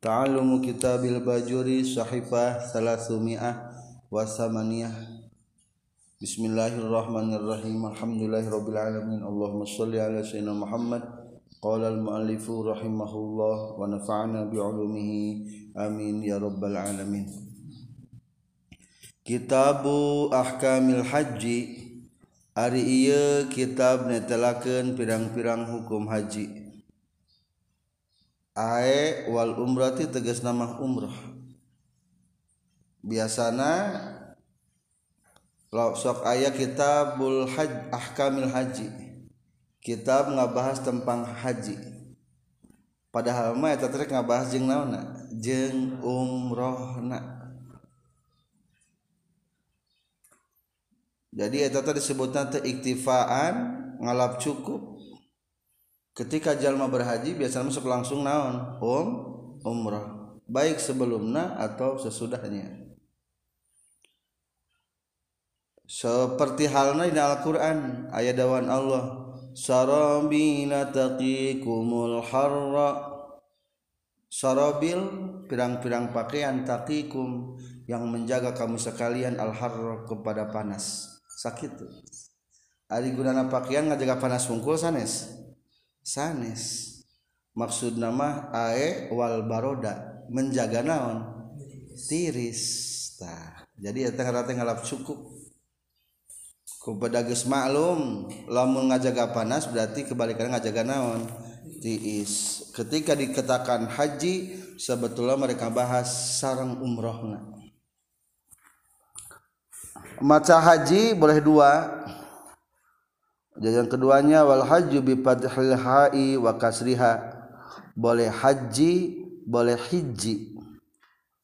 Ta'allumu kitabil bajuri sahifah salasumi'ah wasamaniyah Bismillahirrahmanirrahim. Alhamdulillahirrabbilalamin Allahumma salli ala sayyidina Muhammad. Qala al-muallifu rahimahullah Wa nafa'ana bi'ulumihi. Amin ya rabbal alamin. Kitabu ahkamil haji. Ari iya kitab netelakeun pirang-pirang hukum haji wal umrahti tegas nama umroh biasanya sok ayah kitabul haj ahkamil haji. Kitab ngabahas tentang haji. Padahal mah eta teh ngabahas jeung naonna? Jeung umrohna. Jadi eta teh disebutna teh iktifaan ngalap cukup ketika jalma berhaji biasanya masuk langsung naon? Um umrah. Baik sebelumnya atau sesudahnya. Seperti halnya di Al-Quran ayat dawan Allah sarabina taqikumul harra. Sarabil pirang-pirang pakaian taqikum yang menjaga kamu sekalian al harra kepada panas. Sakit. Ari gunana pakaian ngajaga panas wungkul sanes sanes. Maksud nama ae wal baroda menjaga naon? Tiris. Tah jadi eta rata ngalap cukup. Ku pedagus maklum lamun ngajaga panas berarti kebalikan ngajaga naon? Tiis. Ketika dikatakan haji sebetulnya mereka bahas sarang umrohna. Maca haji boleh dua yang keduanya wal haju bi fathil ha'i wa kasriha boleh haji boleh hiji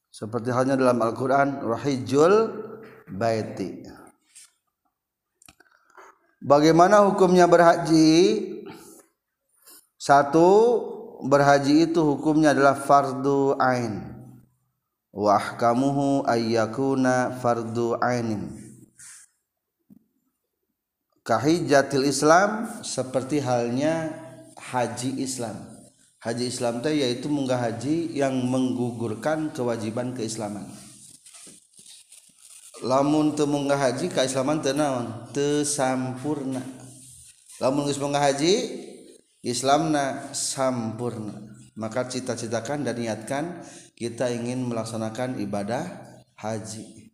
seperti halnya dalam Al-Qur'an rahijul baiti Bagaimana hukumnya berhaji? Satu, berhaji itu hukumnya adalah fardu ain. Wa ahkamuhu ayyakuna fardu ainin kahijatil Islam seperti halnya haji Islam. Haji Islam teh yaitu munggah haji yang menggugurkan kewajiban keislaman. Lamun teu munggah haji keislaman teu naon? Teu sampurna. Lamun geus munggah haji Islamna sampurna. Maka cita-citakan dan niatkan kita ingin melaksanakan ibadah haji.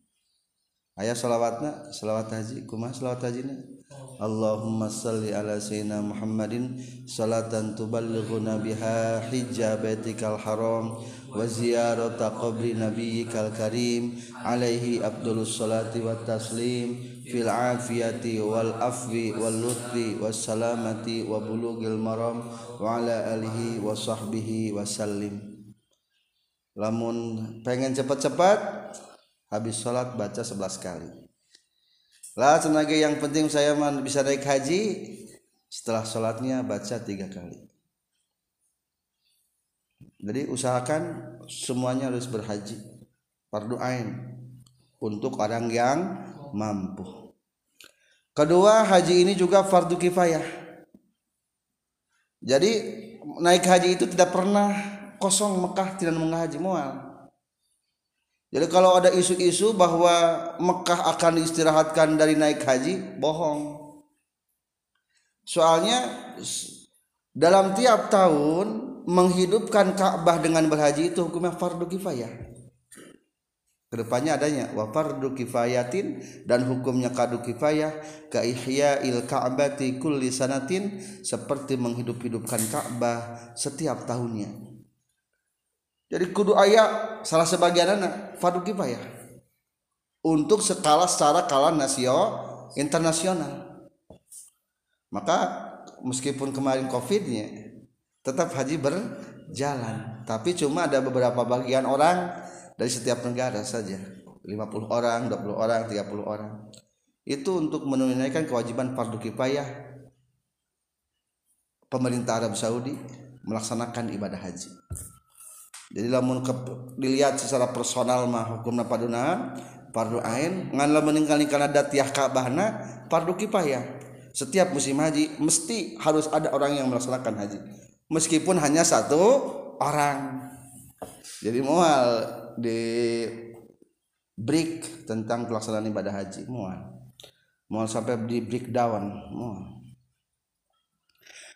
Ayah salawatna, salawat haji, kumah salawat hajina? Allahumma salli ala sayyidina Muhammadin salatan tuballighuna biha hijja baitikal haram wa ziyarata qabri nabiyyikal karim alaihi abdulus salati wat taslim fil afiyati wal afwi wal lutfi was salamati wa bulughil maram wa ala alihi wa sahbihi wasallim lamun pengen cepat-cepat habis salat baca 11 kali lah tenaga yang penting saya bisa naik haji setelah sholatnya baca tiga kali. Jadi usahakan semuanya harus berhaji fardu ain untuk orang yang mampu. Kedua haji ini juga fardu kifayah. Jadi naik haji itu tidak pernah kosong Mekah tidak menghaji mual jadi kalau ada isu-isu bahwa Mekah akan diistirahatkan dari naik haji, bohong. Soalnya dalam tiap tahun menghidupkan Ka'bah dengan berhaji itu hukumnya fardu kifayah. Ke depannya adanya wa fardu kifayatin dan hukumnya kadu kifayah ka il ka'bati kulli sanatin seperti menghidup-hidupkan Ka'bah setiap tahunnya jadi kudu ayah salah sebagian anak fardu kifayah untuk skala secara kala nasio internasional. Maka meskipun kemarin covidnya tetap haji berjalan. Tapi cuma ada beberapa bagian orang dari setiap negara saja. 50 orang 20 orang 30 orang. Itu untuk menunaikan kewajiban fardu kifayah pemerintah Arab Saudi melaksanakan ibadah haji jadi lamun ke, dilihat secara personal mah hukumna paduna fardu ain ngan lamun ningali kana datiah Ka'bahna fardu kifayah setiap musim haji mesti harus ada orang yang melaksanakan haji. Meskipun hanya satu orang. Jadi mual di break tentang pelaksanaan ibadah haji mual. Mual sampai di breakdown mual.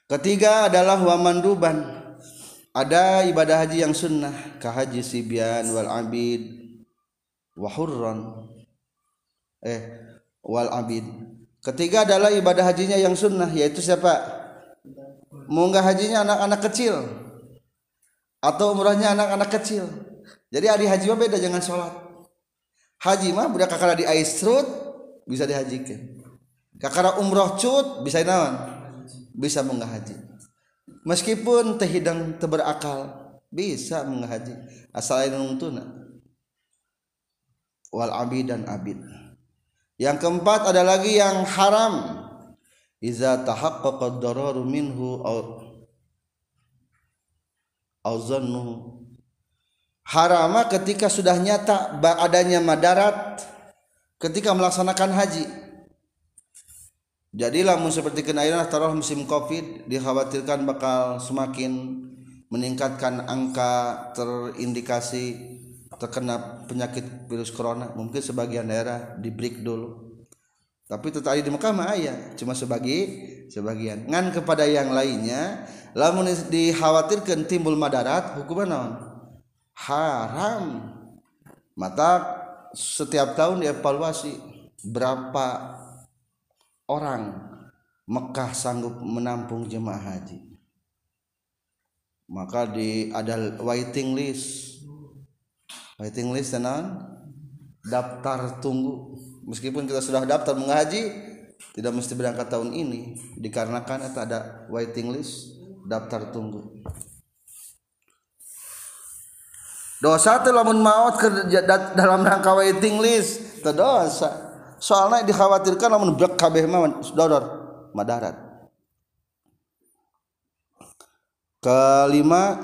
Ketiga adalah wamanduban ada ibadah haji yang sunnah kahaji sibyan wal abid wahurron eh wal abid. Ketiga adalah ibadah hajinya yang sunnah yaitu siapa? Munggah hajinya anak-anak kecil. Atau umrahnya anak-anak kecil. Jadi hari haji mah beda jangan sholat. Haji mah budak kakara di aisrut bisa dihajikan. Kakara umroh cut bisa naon bisa munggah haji meskipun teh hidang teberakal bisa munggah haji asal lain tuna wal abid dan abid. Yang keempat ada lagi yang haram. Iza tahaqqaqa dararu minhu auzannu harama ketika sudah nyata adanya madarat ketika melaksanakan haji jadi lamun seperti kenairan taruh musim covid dikhawatirkan bakal semakin meningkatkan angka terindikasi terkena penyakit virus corona. Mungkin sebagian daerah di break dulu. Tapi tadi di Mekah mah ayah cuma sebagi sebagian. Ngan kepada yang lainnya lamun dikhawatirkan timbul madarat hukuman naon? Haram. Mata setiap tahun dievaluasi berapa orang Mekah sanggup menampung jemaah haji? Maka di ada waiting list. Waiting list tenan? Daftar tunggu. Meskipun kita sudah daftar mengaji tidak mesti berangkat tahun ini. Dikarenakan itu ada waiting list daftar tunggu. Dosa itu lamun maut dalam rangka waiting list. Dosa soalnya dikhawatirkan lamun blok kabeh mah dodor madarat. Kelima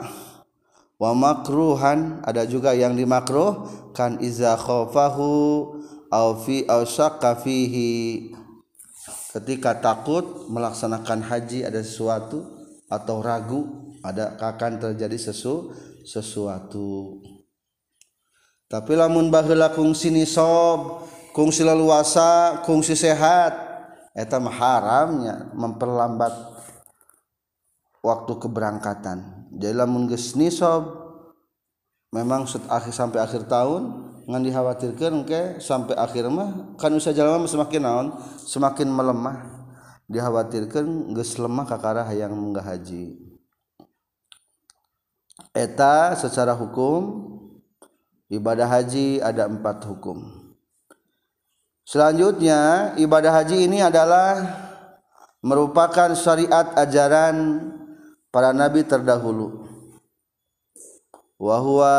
wa makruhan ada juga yang dimakruh kan iza khafahu au fi au fihi. Ketika takut melaksanakan haji ada sesuatu atau ragu ada akan terjadi sesu sesuatu. Tapi lamun baheula kungsi nisob kungsi leluasa kungsi sehat. Eta haramnya memperlambat waktu keberangkatan. Jadi lamun geus nisob memang akhir sampai akhir tahun ngan dikhawatirkan ke sampai akhir mah kan usaha jalan semakin naon semakin melemah. Dikhawatirkan geus lemah kakara hayang munggah haji. Eta secara hukum ibadah haji ada empat hukum selanjutnya ibadah haji ini adalah merupakan syariat ajaran para nabi terdahulu. Wahwa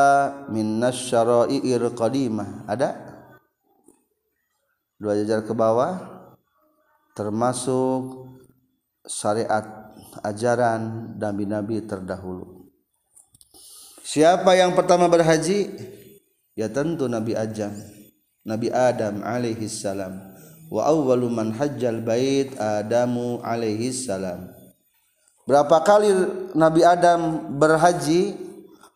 minnas syara'i'ir qadimah ada? Dua jajar ke bawah termasuk syariat ajaran nabi-nabi terdahulu. Siapa yang pertama berhaji? Ya tentu nabi Adam nabi Adam alaihi salam. Wa awwalu man hajjal bait Adamu alaihi salam. Berapa kali nabi Adam berhaji?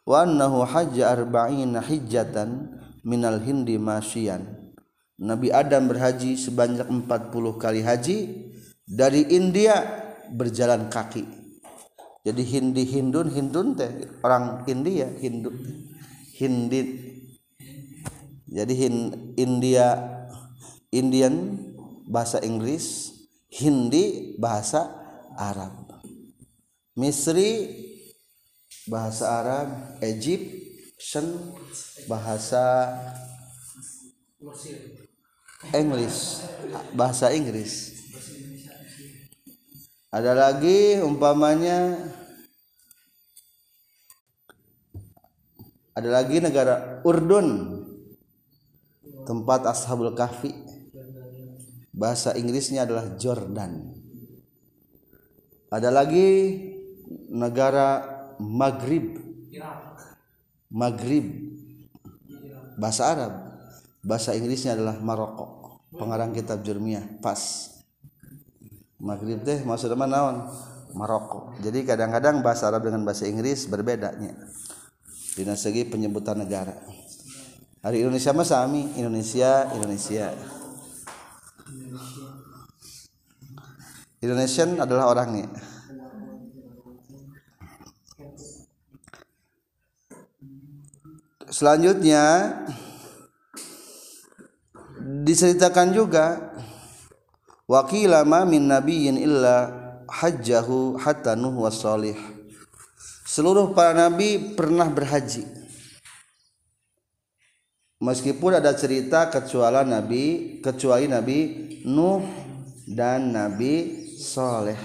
Wa annahu hajja arba'ina hijjatan minal hindi masyian. Nabi Adam berhaji sebanyak 40 kali haji. Dari India berjalan kaki. Jadi Hindi Hindun Hindun teh orang India Hindu Hindi jadi India Indian bahasa Inggris Hindi bahasa Arab. Misri bahasa Arab Egyptian bahasa English bahasa Inggris. Ada lagi umpamanya ada lagi negara Urdun tempat Ashabul Kahfi. Bahasa Inggrisnya adalah Jordan. Ada lagi negara Maghrib. Maghrib. Bahasa Arab. Bahasa Inggrisnya adalah Maroko. Pengarang kitab Jermiah pas Maghrib teh maksudnya naon? Maroko. Jadi kadang-kadang bahasa Arab dengan bahasa Inggris berbedanya. Di segi penyebutan negara hari Indonesia mah sami Indonesia Indonesia. Indonesian adalah orangnya selanjutnya diceritakan juga wakilama min nabiyyin illa hajjahu hatta nuh wasalih seluruh para nabi pernah berhaji meskipun ada cerita kecuali nabi kecuali nabi nuh dan nabi soleh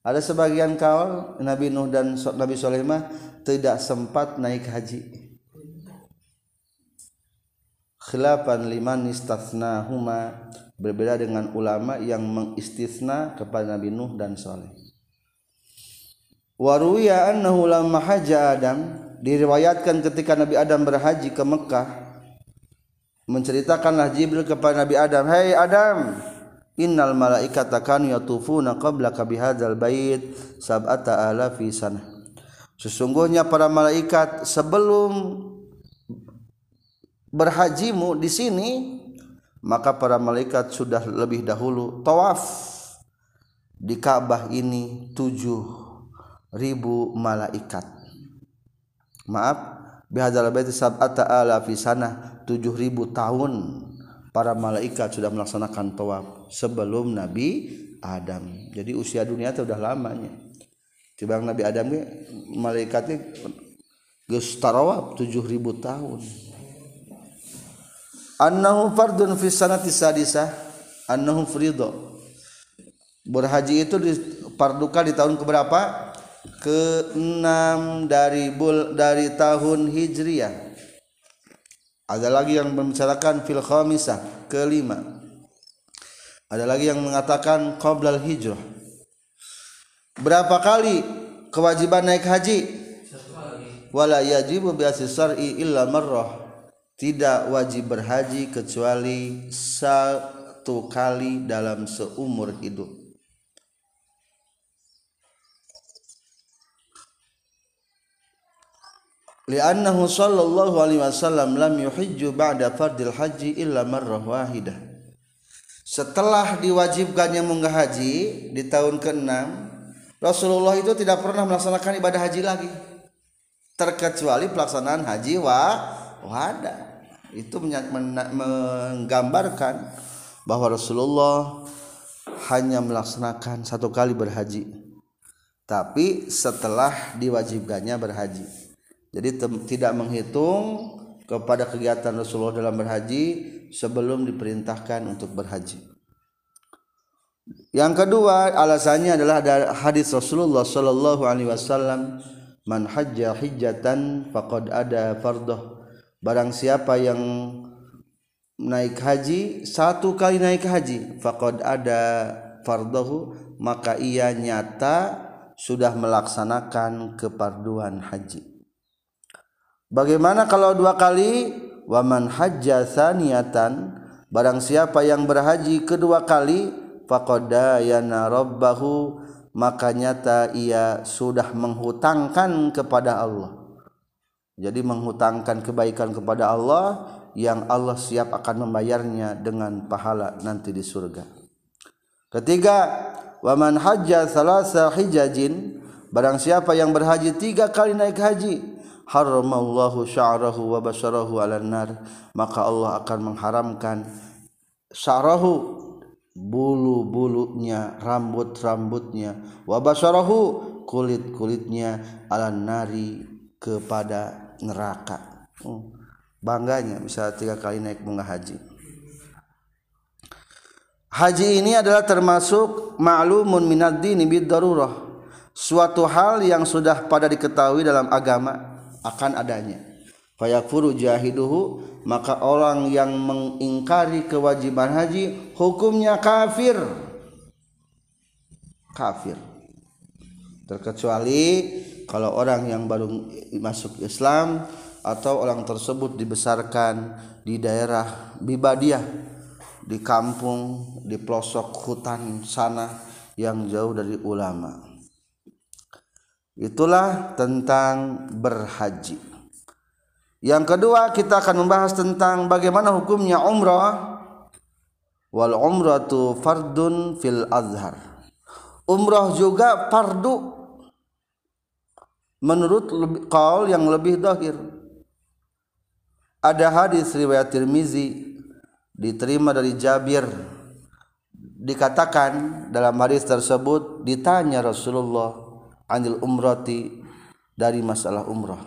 ada sebagian kaul nabi nuh dan nabi soleh mah tidak sempat naik haji khilafan liman huma berbeda dengan ulama yang mengistisna kepada Nabi Nuh dan Saleh. Waruya annahu lamma haja Adam diriwayatkan ketika Nabi Adam berhaji ke Mekah menceritakanlah Jibril kepada Nabi Adam, "Hai hey Adam, innal malaikata kanu yatufuna qablaka bihadzal bait sab'ata alafi sanah." Sesungguhnya para malaikat sebelum berhajimu di sini maka para malaikat sudah lebih dahulu tawaf di Ka'bah ini tujuh ribu malaikat maaf bihadzal baiti sab'ata ala fi sana tujuh ribu tahun para malaikat sudah melaksanakan tawaf sebelum Nabi Adam. Jadi usia dunia itu sudah lamanya. Tiba Nabi Adam malaikatnya geus tujuh ribu tahun. Annahu fardun fi sanati sadisah annahu fridho. Berhaji itu dipardukan di tahun keberapa ke-6 dari bul dari tahun Hijriah. Ada lagi yang membicarakan fil khamisah kelima. Ada lagi yang mengatakan qoblal hijrah. Berapa kali kewajiban naik haji? Wala yajibu bi asri illa marrah. Tidak wajib berhaji kecuali satu kali dalam seumur hidup li'annahu sallallahu alaihi wasallam lam yuhijju ba'da fardil haji illa marrah wahidah. Setelah diwajibkannya munggah haji di tahun ke-6 Rasulullah itu tidak pernah melaksanakan ibadah haji lagi. Terkecuali pelaksanaan haji wa wada itu menggambarkan bahwa Rasulullah hanya melaksanakan satu kali berhaji. Tapi setelah diwajibkannya berhaji jadi tidak menghitung kepada kegiatan Rasulullah dalam berhaji sebelum diperintahkan untuk berhaji. Yang kedua alasannya adalah ada hadis Rasulullah Shallallahu Alaihi Wasallam man hajjah hijjatan faqad ada fardoh barang siapa yang naik haji satu kali naik haji faqad ada fardahu maka ia nyata sudah melaksanakan keparduan haji bagaimana kalau dua kali? Waman hajja niatan barang siapa yang berhaji kedua kali faqad yana rabbahu maka nyata ia sudah menghutangkan kepada Allah. Jadi menghutangkan kebaikan kepada Allah yang Allah siap akan membayarnya dengan pahala nanti di surga. Ketiga, waman hajja salasa hijajin. Barang siapa yang berhaji tiga kali naik haji haramallahu sya'rahu wa basarahu 'alan nar maka Allah akan mengharamkan sya'rahu bulu-bulunya rambut-rambutnya wa basarahu kulit-kulitnya 'alan nari kepada neraka. Oh, bangganya bisa tiga kali naik bunga haji. Haji ini adalah termasuk ma'lumun minad dini darurah suatu hal yang sudah pada diketahui dalam agama akan adanya. Fayakfuru jahiduhu maka orang yang mengingkari kewajiban haji hukumnya kafir. Kafir. Terkecuali kalau orang yang baru masuk Islam atau orang tersebut dibesarkan di daerah bibadiah di kampung di pelosok hutan sana yang jauh dari ulama itulah tentang berhaji. Yang kedua kita akan membahas tentang bagaimana hukumnya umrah. Wal umratu fardun fil azhar. Umrah juga fardu menurut kaul yang lebih dahir. Ada hadis riwayat Tirmizi diterima dari Jabir. Dikatakan dalam hadis tersebut ditanya Rasulullah anil umrati dari masalah umrah.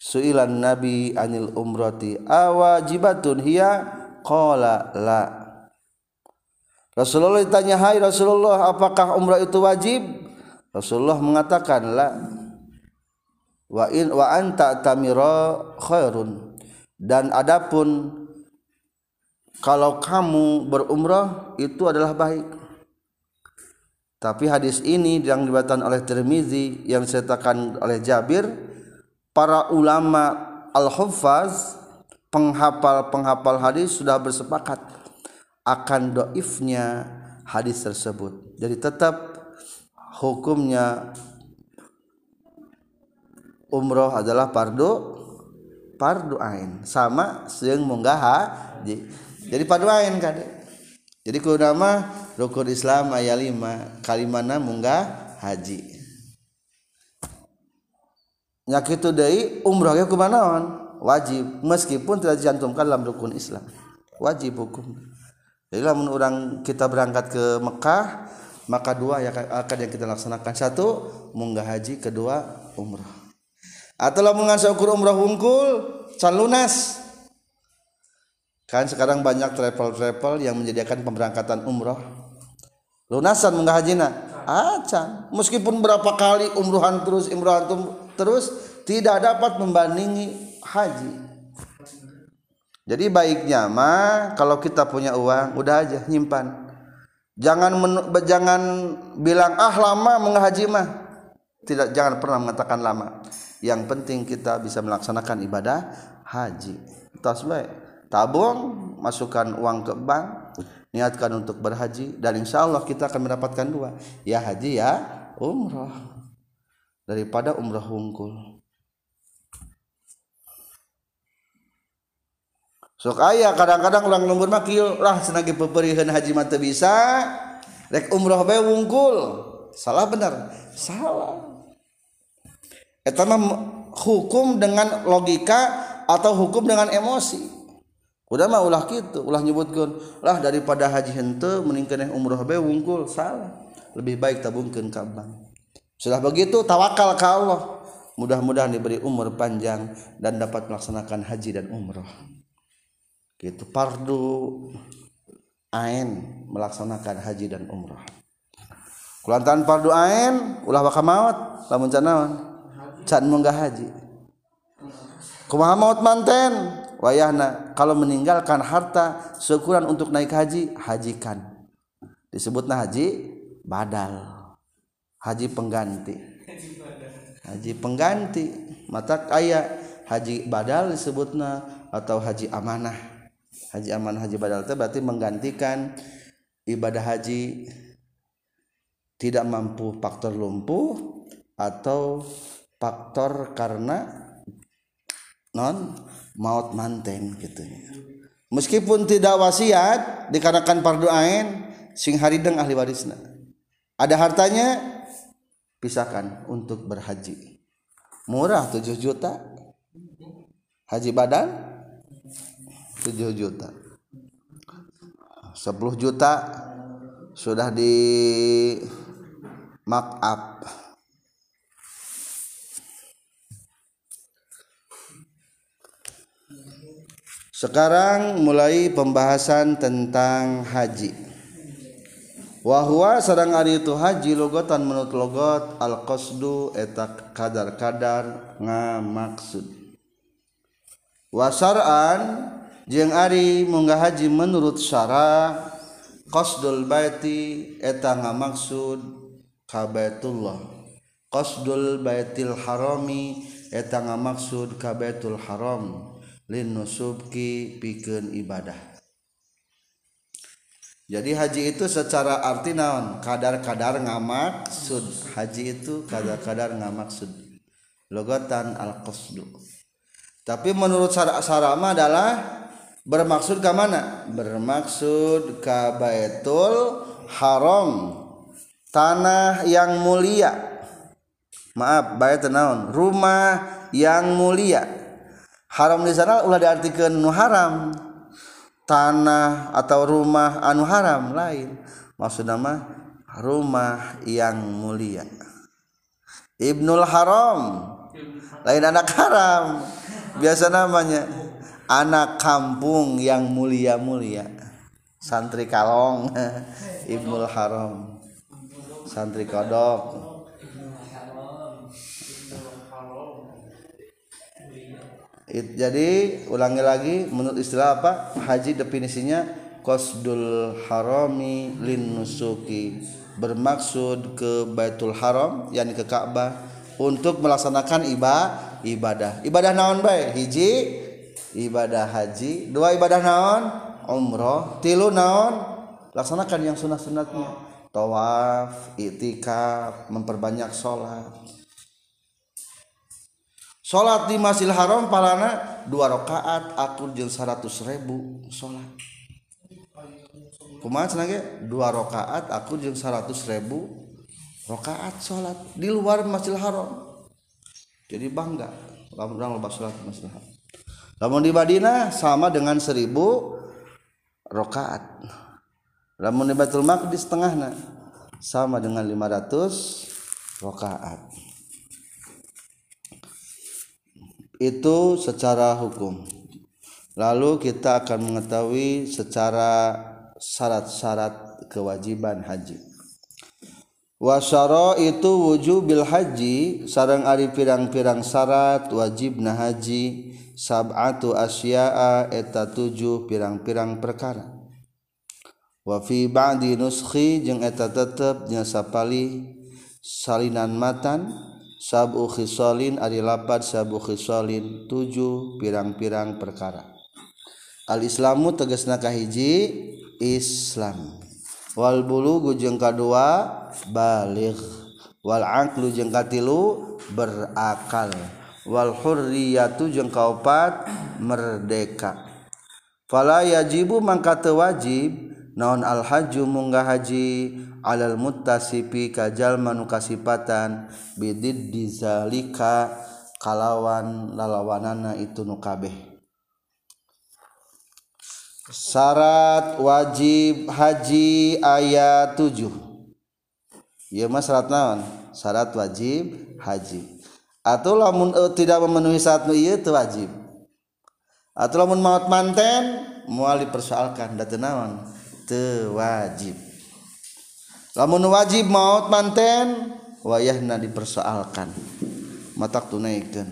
Suilan nabi anil umrati awajibatun hiya? Qala la. Rasulullah ditanya hai Rasulullah apakah umrah itu wajib? Rasulullah mengatakan la. Wa in wa anta tamira khairun. Dan adapun kalau kamu berumrah itu adalah baik tapi hadis ini yang dibatalkan oleh Tirmizi yang diceritakan oleh Jabir para ulama al-huffaz penghafal-penghafal hadis sudah bersepakat akan doifnya hadis tersebut. Jadi tetap hukumnya umroh adalah pardu pardu ain. Sama sing munggah jadi pardu ain kade jadi nama rukun Islam ayat lima kalimana munggah haji. Nyak itu dari umroh ke kumanaon wajib meskipun tidak dicantumkan dalam rukun Islam. Wajib hukum. Jadi lamun orang kita berangkat ke Mekah maka dua yang akan yang kita laksanakan. Satu munggah haji kedua umroh atau mengasah ukur umrah wungkul can lunas kan sekarang banyak travel-travel yang menyediakan pemberangkatan umroh. Lunasan menggah hajina? Acan meskipun berapa kali umrohan terus umrohan terus tidak dapat membandingi haji. Jadi baiknya mah kalau kita punya uang udah aja nyimpan. Jangan jangan bilang ah lama menghaji mah. Tidak jangan pernah mengatakan lama. Yang penting kita bisa melaksanakan ibadah haji. Tas tabung masukkan uang ke bank niatkan untuk berhaji dan insya Allah kita akan mendapatkan dua. Ya haji ya umroh. Daripada umroh wungkul. Sok ayah kadang-kadang ulang lembur mah lah senagi peperihan haji mata bisa. Rek umroh bae wungkul. Salah benar salah. Hukum dengan logika atau hukum dengan emosi Udama ulah gitu ulah nyebutkan lah daripada haji hente meningkeneh umroh be wungkul. Salah. Lebih baik tabungkan ke bank sudah begitu tawakal ke Allah. Mudah-mudahan diberi umur panjang dan dapat melaksanakan haji dan umroh. Gitu pardu ain melaksanakan haji dan umroh. Kulantaran pardu ain ulah bakal maut. Lamun can naon? Can munggah haji. Kumaha maut manten? Wayahna kalau meninggalkan harta seukuran untuk naik haji hajikan disebutnya haji badal haji pengganti. Haji pengganti mata ayah haji badal disebutnya atau haji amanah. Haji amanah haji badal itu berarti menggantikan ibadah haji tidak mampu faktor lumpuh atau faktor karena non maut manten gitu. Meskipun tidak wasiat dikarenakan fardu ain sing harideng ahli warisna. Ada hartanya pisahkan untuk berhaji. Murah 7 juta. Haji badan 7 juta. 10 juta sudah di mark up Sekarang mulai pembahasan tentang haji. Wahwa sarang ari itu haji logotan menurut logot al qasdu etak kadar-kadar ngamaksud. Wasaran jeung ari munggah haji menurut syara qasdul baiti eta ngamaksud ka Baitullah. Qasdul baitil harami eta ngamaksud ka Baitul Haram nusubki piken ibadah. Jadi haji itu secara arti naon? Kadar-kadar ngamak sud. Haji itu kadar-kadar ngamaksud logotan al-qasdu. Tapi menurut sarama adalah bermaksud ke mana? Bermaksud ke Baitul Haram. Tanah yang mulia. Maaf bait naon? Rumah yang mulia haram di sana ulah diartikan nu haram. Tanah atau rumah anu haram lain. Maksud nama rumah yang mulia. Ibnul Haram. Lain anak haram. Biasa namanya anak kampung yang mulia-mulia. Santri kalong. Ibnul Haram. Santri kodok It, jadi ulangi lagi menurut istilah apa? Haji definisinya qasdul harami lin nusuki. Bermaksud ke Baitul Haram yakni ke Ka'bah untuk melaksanakan ibadah ibadah. Ibadah naon baik hiji ibadah haji. Dua ibadah naon? Umroh. Tilu naon? Laksanakan yang sunat-sunatnya. Tawaf itikaf memperbanyak sholat salat di Masjidil Haram palana dua rakaat atur jeung 100 ribu salat kumaha cenah dua rakaat aku jeung 100 ribu rakaat salat di luar Masjidil Haram. Jadi bangga urang loba salat di Masjidil Haram. Lamun di Madinah sama dengan 1000 rakaat. Lamun di Baitul Maqdis setengahna sama dengan 500 rakaat itu secara hukum. Lalu kita akan mengetahui secara syarat-syarat kewajiban haji. Wasyara itu wujubil haji sarang ari pirang-pirang syarat wajib na haji sab'atu asya'a eta tujuh pirang-pirang perkara. Wa fi ba'di nuskhi jeung eta tetep nya sapali salinan matan sabu khisolin ari lapad sabu khisolin tujuh pirang-pirang perkara. Al islamu tegasna kahiji islam. Wal bulugu jeung kadua baligh. Wal aqlu jeung katilu berakal. Wal hurriyatu jeung kaopat merdeka. Fala yajibu mangka teu wajib naon al hajju munggah haji alal muttasifi kajal manukasipatan bidid dizalika kalawan lalawanana itu nukabeh syarat wajib haji ayat 7 ya mas syarat naon? Syarat wajib haji. Atau lamun uh, tidak memenuhi syarat ieu teu wajib. Atau lamun maut manten moal dipersoalkan da naon wajib. Lamun wajib maut manten wayahna dipersoalkan. Mata tunaikan.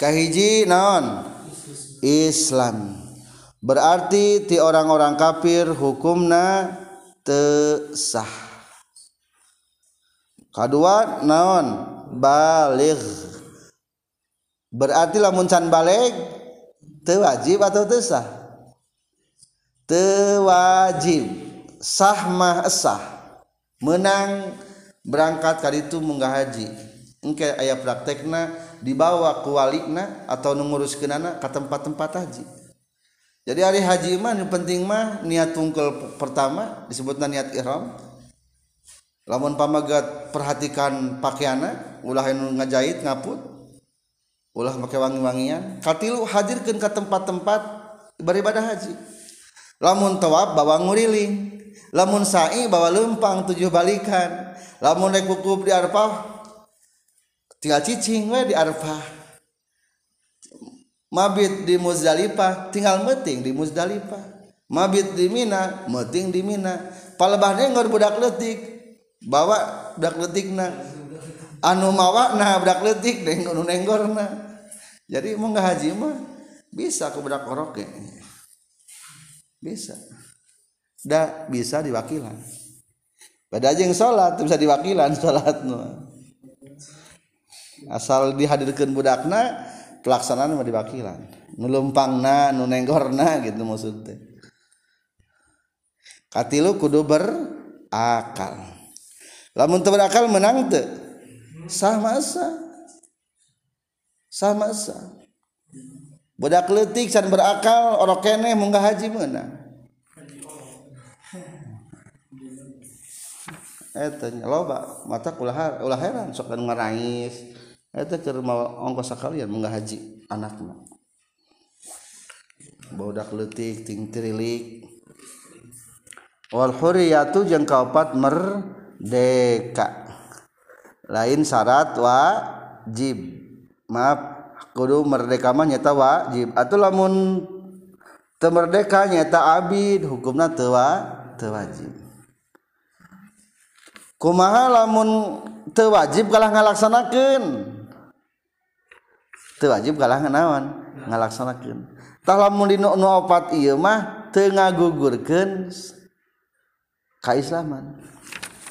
Kahiji naon? Islam. Berarti ti orang-orang kafir hukumna tesah kedua naon? Balik berarti lamun can balik tewajib atau tesah tewajib. Sahmah sah. Menang berangkat kali itu munggah haji. Engke ayah praktekna dibawa ke walikna atau nungurus kenana ke tempat-tempat haji. Jadi hari haji mah yang penting mah niat tungkel pertama disebutnya niat ihram. Lamun pamagat perhatikan pakaiana ulah anu ngajahit ngaput ulah make wangi-wangian. Katilu hadirkan ke tempat-tempat beribadah haji. lamun tawab bawa nguriling. Lamun sa'i bawa lempang tujuh balikan. Lamun naik wukuf di arfah tinggal cicing we di arfah. Mabit di muzdalifah tinggal meting di muzdalifah. Mabit di mina meting di mina. Palebahnya ngor budak letik bawa budak letik na anu mawa nah budak letik nenggon nenggorna jadi mau nggak haji mah bisa ke budak oroknya bisa. Da bisa diwakilan. Pada aja yang sholat bisa diwakilan sholat asal dihadirkan budakna pelaksanaan mah diwakilan. Nulumpangna nu nenggorna gitu maksudnya. Katilu kudu berakal. Lamun teu berakal menang teu. Sama sah sama sah budak letik san berakal orang kene munggah haji menang eta loba mata ulah ulah heran sok ngarangis eta keur mau ongkos sakalian munggah haji anakna. Budak letik ting tirilik wal huriyatu jeung kaopat merdeka. Lain syarat wajib. Maaf kudu merdeka mah nyata wajib. Atau lamun temerdeka nyata abid hukumna tewa tewajib kumaha lamun tewajib kalah ngalaksanakan tewajib kalah ngenawan ngalaksanakan tah lamun dinu nu opat iya mah tengah gugurkan kaislaman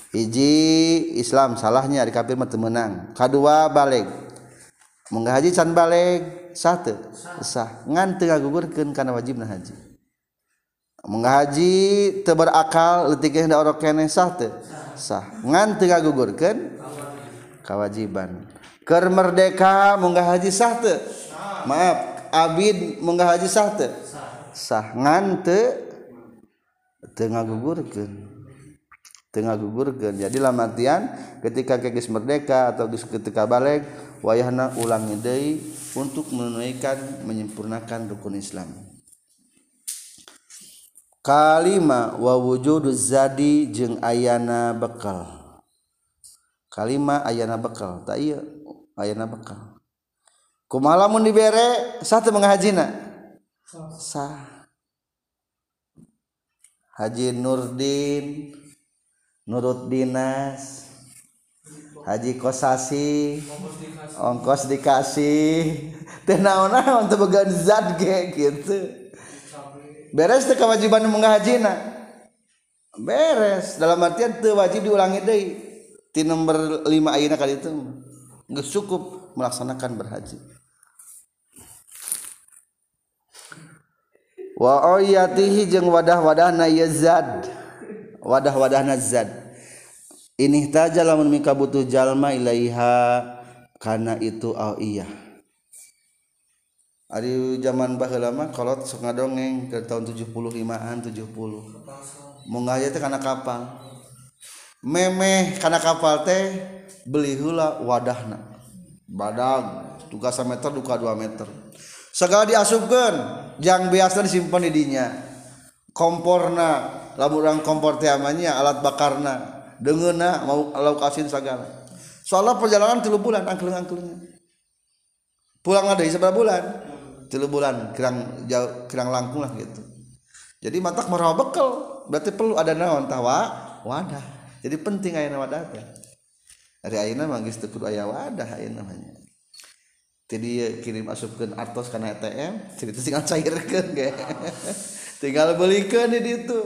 hiji Islam salahnya di kafir mah menang kedua balik mengga haji can balik satu sah. Ngan tengah gugurkan karena wajib nah haji. Mengga haji teberakal letik hendak orang kene sah te sah. Ngan tengah gugurkan kewajiban ker merdeka munggah haji sah te maaf abid munggah haji sah te sah. Ngan te tengah gugurkan tengah gugurkan jadilah matian ketika kegis merdeka atau ketika balik wayahna ulangi deui untuk menunaikan menyempurnakan rukun Islam. Kalima wa wujudu zadi jeung ayana bekal. Kalima ayana bekal. Tak iya ayana bekal. Kumaha lamun dibere satu menghajina sah. Haji nurdin nurut dinas Haji kosasi. Ongkos dikasih. Tenaon-naon teu began zat ge gitu beres teh kewajiban munggah hajina beres. Dalam artian teu wajib diulangi deui. Ti nomor 5 ayeuna kali itu geus cukup melaksanakan berhaji. Wa ayatihi jeung wadah-wadahna yazad wadah-wadah nazad ini taja lamun mika butuh jalma ilaiha karena itu au iya. Ari zaman baheula mah kolot sok ngadongeng ke tahun 75-an 70 mau ngaya teh kana kapal. Memeh kana kapal teh beli heula wadahna. Badag duka meter duka 2 meter. Segala diasupkan yang biasa disimpan di dinya komporna. Lamun kompor teh amanya alat bakarna. Dengeuna mau lokasi segala soalnya perjalanan tilu bulan angklung angklungnya pulang ada seberapa bulan. Tilu bulan kirang jauh kirang langkung lah gitu. Jadi matak marah bekal berarti perlu ada naon tawa? Wadah. Jadi penting ayana wadah teh. Dari ayana manggis teu kudu aya wadah ayana namanya jadi kirim asupkeun artos kana ATM jadi tinggal cairkeun ge tinggal belikan di itu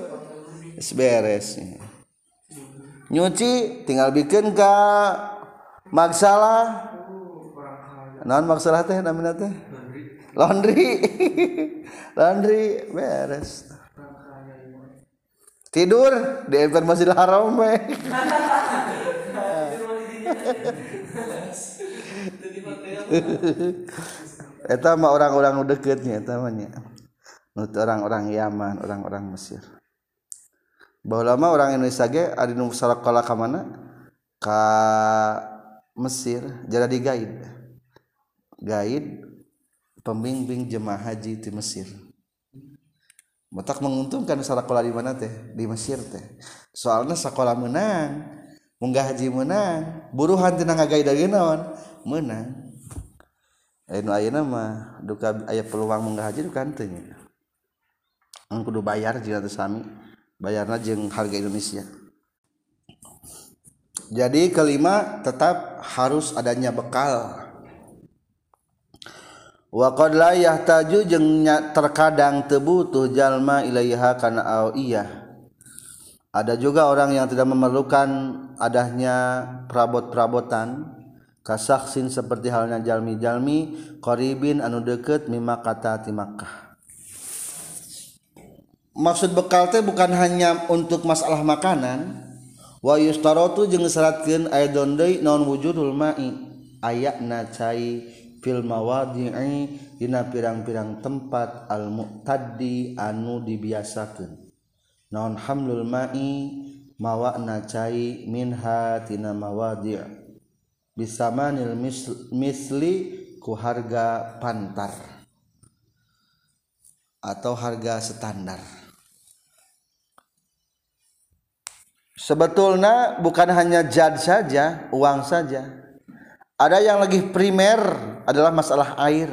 beres. Nyuci tinggal bikin ke maksalah non maksalah teh namanya teh? Laundry. Laundry beres. Tidur di emper masjidil haram we. Eta mah orang-orang deketnya, eta mah menurut orang-orang Yaman orang-orang Mesir. Bahwa lama orang Indonesia ge ada nu sakola ka mana? Ka Mesir jadi gaid. Gaid pembimbing jemaah haji di Mesir. Matak menguntungkan sakola di mana teh? Di Mesir teh. Soalnya sakola menang munggah haji menang buruhan tina ngagaid lagi naon? Menang. Ayo ayeuna mah duka aya peluang munggah haji duka teu kudu bayar jika sami. Bayarna jeung harga Indonesia. Jadi kelima tetap harus adanya bekal. Wa qad la yahtaju jeung terkadang tebutuh jalma ilaiha kana iya. Ada juga orang yang tidak memerlukan adanya perabot-perabotan. Kasaksin seperti halnya jalmi-jalmi qaribin anu deket mimma kata maksud bekal teh bukan hanya untuk masalah makanan. Wa yustarotu jeung syaratkeun aidon deui naon wujudul ma'i. Ayatna cai filmwadi Dina pirang-pirang tempat almu tadi anu dibiasakan nonhamlul mawakna cair minhatinawadi bisa manil misli ku harga pantar atau harga standar sebetulnya bukan hanya jad saja uang saja. Ada yang lagi primer adalah masalah air.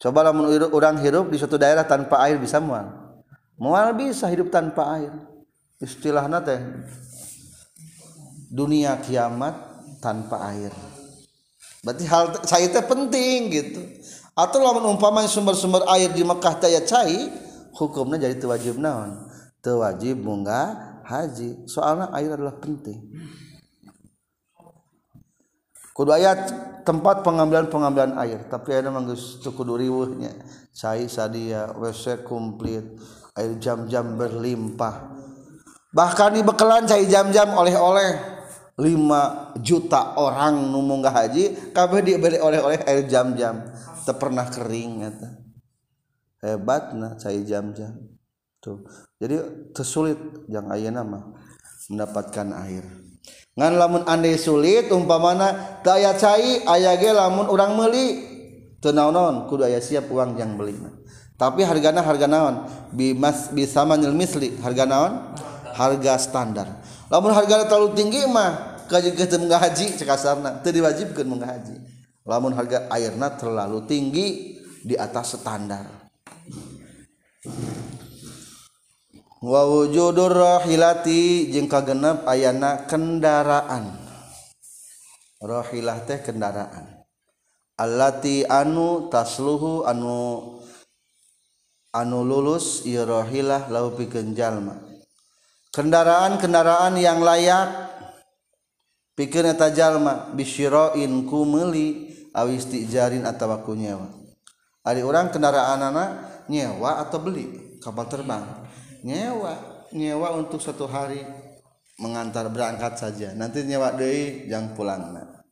Coba menurut orang hidup di suatu daerah tanpa air bisa mual. Mual bisa hidup tanpa air. Istilah nate dunia kiamat tanpa air. Berarti hal saya itu penting gitu. Atau lamun umpama sumber-sumber air di Mekah daya cai hukumnya jadi wajib naon? Wajib bunga haji soalnya air adalah penting. Kudu ayat tempat pengambilan-pengambilan air tapi ada manggus kudu riweuhnya. Cai sadia WC komplit air jam-jam berlimpah. Bahkan di bekelan cai jam-jam oleh-oleh. 5 juta orang numung gak haji kabeh diberi oleh-oleh air jam-jam. Pernah kering hebat nah cai jam-jam tuh. Jadi tersulit yang ayah nama mendapatkan air. Ngan lamun andai sulit umpamana daya cai ayah ge lamun orang meli tenaunon kudu ayah siap uang yang beli tapi hargana harga naon? Bimas bisa manil misli. Harga naon? Harga standar. Lamun harga terlalu tinggi mah kaji kita menghaji cekasarna itu diwajibkan menghaji lamun harga airnya terlalu tinggi di atas standar. wawujudurrohilati jeung kagenep ayana kendaraan. Rohilah teh kendaraan. Allati anu tasluhu anu anu lulus irohilah lau pikeun jalma kendaraan-kendaraan yang layak pikeun eta jalma bisyirain ku meuli awi istijarin atawa ku nyewa. Ari urang kendaraanana nyewa atau beli? Kapal terbang. nyewa nyewa untuk satu hari mengantar berangkat saja. Nanti nyewa deui jang pulangna.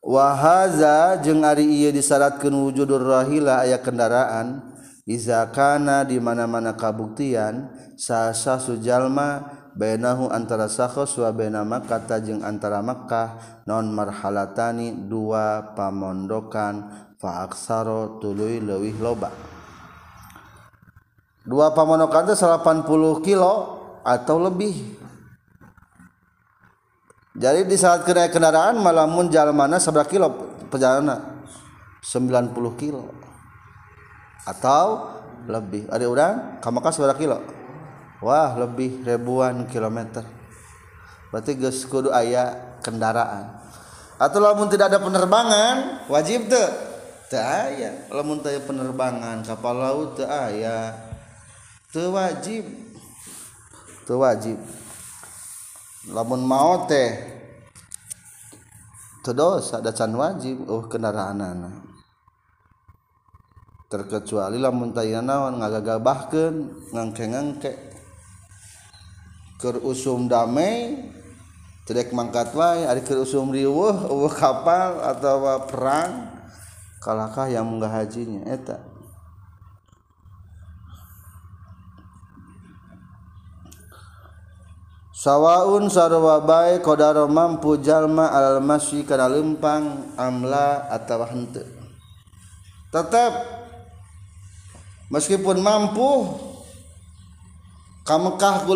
Wahaza jeung ari ieu disyaratkeun wujudur rahila aya kendaraan iza kana di mana-mana kabuktian sasa sujalma bainahu antara sakhos wa baina Makkah jeung antara Makkah non marhalatani dua pamondokan fa aksaro tuluy leuwih loba. Dua pamonokan itu 80 kilo atau lebih. Jadi di saat kena kendaraan malamun jalan mana seberapa kilo perjalanan 90 kilo. Atau lebih. Ada orang kamakas seberapa kilo. Wah lebih ribuan kilometer. Berarti geus kudu aya kendaraan. Atau lamun tidak ada penerbangan wajib tuh teu aya. Lamun teu penerbangan kapal laut teu aya wajib wajib lamun mau teh terdos ada can wajib. Oh kendaraan anak terkecuali lamun naon ngagagabahkeun ngangke-ngangke. Keur usum damai tidak mangkat wae. Ari keur usum riweuh kapal atau perang kalahkah yang menggah hajinya eta sawaun sarwa bae qadara mampu jalma alal masyi kana lempang amla atawa henteu. Tetap meskipun mampu ka Mekah ku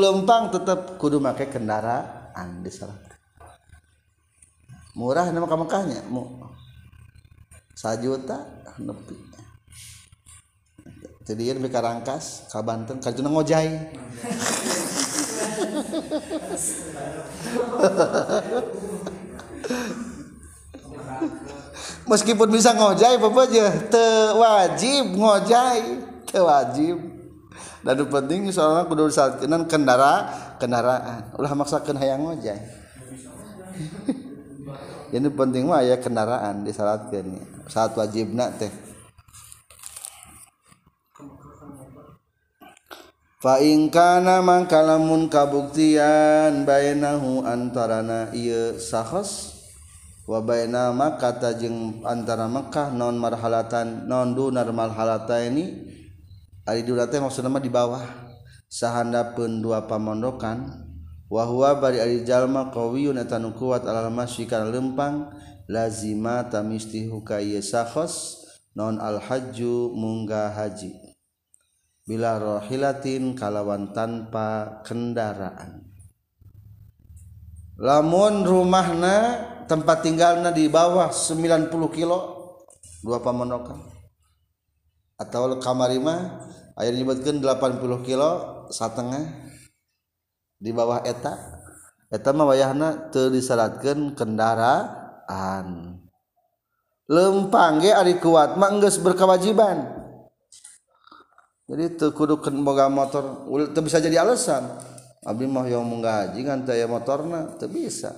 tetap kudu make kendaraan di sana. Murah nama ka Mekahnya mu. Sajuta nepi. Jadi ini rangkas ka Banten ka ngojai meskipun bisa ngojai apa aja. Te wajib ngojai. Te wajib dan itu penting soalnya kudu kenan kendara kendaraan. Ulah maksakan hayang ngojai. Ini penting mah ya kendaraan disyaratkan saat wajib nak teh Fa faingkana mangkalamun kabuktian bainahu antarana ieu sahas wa baina Makkah jeung antara Mekkah non marhalatan non dunar marhalata ini ari dura teh maksudna mah di bawah sahandapeun dua pamondokan wa huwa bari ari jalma qawiyun eta nu kuat alal masyi lempang lazima tamisti hukaya sahas non al hajju munggah haji. bila rohilatin kalawan tanpa kendaraan. Lamun rumahna tempat tinggalnya di bawah 90 kilo dua pamonokan. Atau kamarima air aya 80 kilo satengah di bawah eta. Eta mah wayahna teu disyaratkeun kendaraan. Lempang ge ari kuat mah geus berkewajiban. jadi tekudukan boga motor ulit bisa jadi alasan. Abdi mah yang menggaji ngan teu aya motorna teu bisa.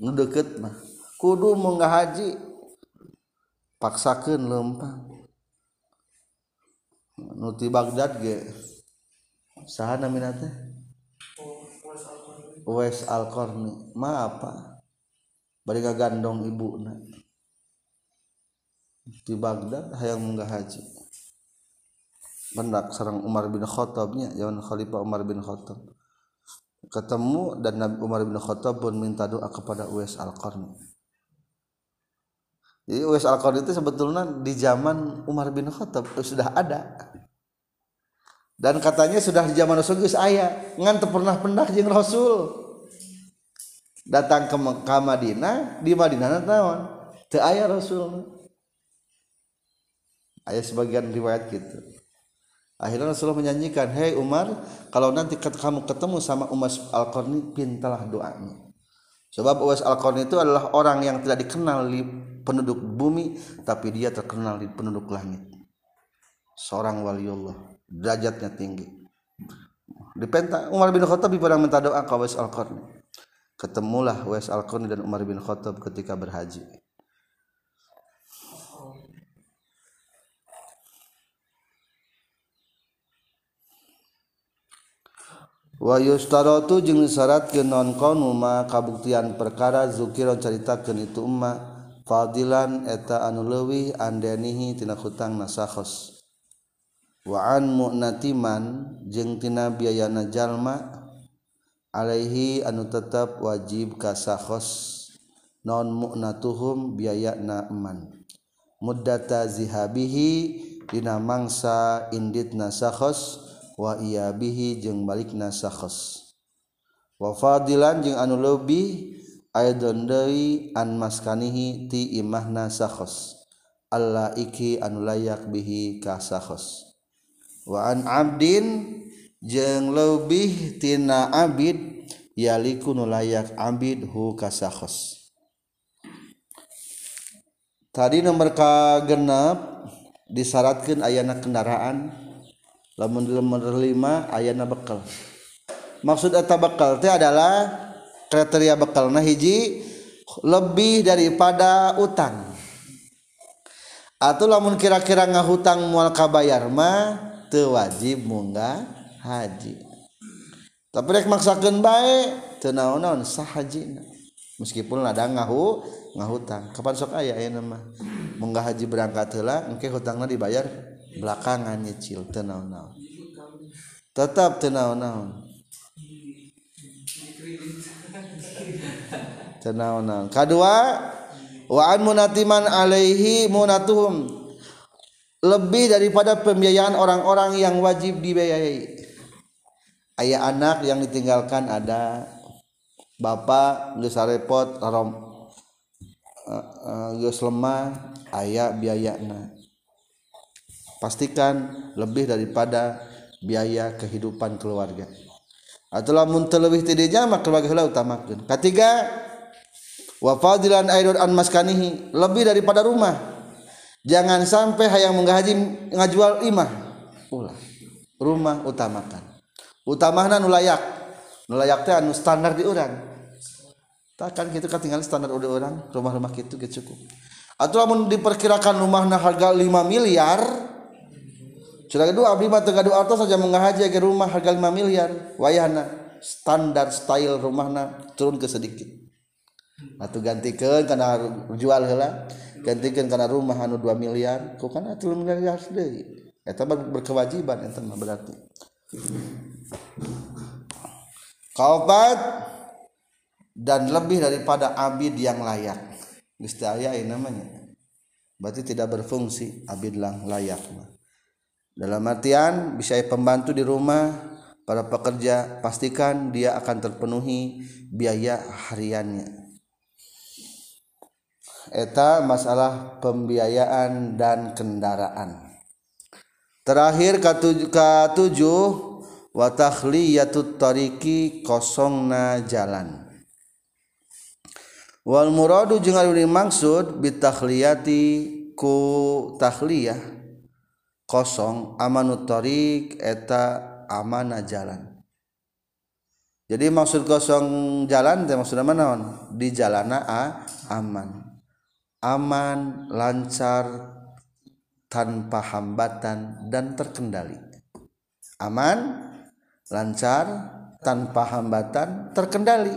Nu deukeut mah. Kudu menggaji paksakeun lempang nu ti Baghdad ge. Saha namina teh? Uwais Al-Qarni. Ma apa bari gandong ibuna di Baghdad hayang munggah haji pendak sarang Umar bin Khattabnya zaman Khalifah Umar bin Khattab. Ketemu dan Nabi Umar bin Khattab pun minta doa kepada Uwais Al-Qarni. Jadi Uwais Al-Qarni itu sebetulnya di zaman Umar bin Khattab sudah ada. Dan katanya sudah di zaman Rasul geus aya ngan pernah pernah jeung Rasul. Datang ke Mekah Madinah di Madinah naon? Teu aya Rasul. Aya sebagian riwayat gitu akhirnya Rasulullah menyanyikan hei Umar kalau nanti kamu ketemu sama Umas Al-Qarni pintalah doanya. Sebab Umas Al-Qarni itu adalah orang yang tidak dikenal di penduduk bumi tapi dia terkenal di penduduk langit. Seorang waliullah derajatnya tinggi. Di penta Umar bin Khattab pernah minta doa ke Wais Al-Qarni. Ketemulah Wais Al-Qarni dan Umar bin Khattab ketika berhaji wayustarotu jeung disyaratkeun non nonkonuma kabuktian perkara zukira caritakeun itu umma fadilan eta anu leuwih andenihi tina hutang nasakhos wa an mu'natiman jeung tina biayana jalma alaihi anu tetap wajib kasakhos non mu'natuhum biayana naman muddata zihabihi dina mangsa indit nasakhos wa iya bihi jeung balikna sakhos wa fadilan jeung anu leuwih aidon deui an maskanihi ti imahna sakhos Allah iki anu layak bihi ka sakhos wa an abdin jeung leuwih tina abid yaliku nu layak abid hu ka sakhos tadi nomor ka genep disyaratkan ayana kendaraan. lamun lima ayana bekal. Maksud eta bekal teh adalah kriteria bekal nah hiji lebih daripada utang. Atau lamun kira-kira ngahutang mual kabayar mah teu wajib munggah haji. Tapi rek maksakeun bae teu naon-naon sah hajina meskipun ladang ngahu ngahutang. Kapan sok aya ayeuna mah munggah haji berangkat heula engke hutangna dibayar. Belakangan nyicil teu naon-naon tetap teu naon-naon kadua wa an munatiman alaihi munatuhum. Lebih daripada pembiayaan orang-orang yang wajib dibiayai. Ayah anak yang ditinggalkan ada bapak geus repot rom geus lemah ayah biayana pastikan lebih daripada biaya kehidupan keluarga. Atau lamun terlebih tidak maka keluarga heula utamakeun. Ketiga wa fadilan an maskanihi lebih daripada rumah. Jangan sampai hayang menggaji ngajual imah. Ulah rumah utamakan. Utamana nulayak nulayak teh anu standar di orang takkan kita ketinggalan standar udah orang rumah-rumah gitu gitu cukup. Atau namun diperkirakan rumahnya harga 5 miliar sudah kedua abdi mah teu doa saja menghaji ke rumah harga 5 miliar. Wayahna standar style rumahna turun ke sedikit. Atau gantikan karena jual hela gantikan karena rumah anu 2 miliar. Kan 3 miliar deui eta berkewajiban eta mah berarti. Kaopat dan lebih daripada abid yang layak. Aya namanya. Berarti tidak berfungsi abid lang layak dalam artian bisa pembantu di rumah para pekerja pastikan dia akan terpenuhi biaya hariannya. Eta masalah pembiayaan dan kendaraan. Terakhir katujuh watakhliyatut tariki kosongna jalan. Wal muradu jeung dimaksud bitakhliyati ku takhliyah kosong amanut tarik eta amana jalan. Jadi maksud kosong jalan teh maksudna mana di jalana a aman. Aman lancar tanpa hambatan dan terkendali. Aman lancar tanpa hambatan terkendali.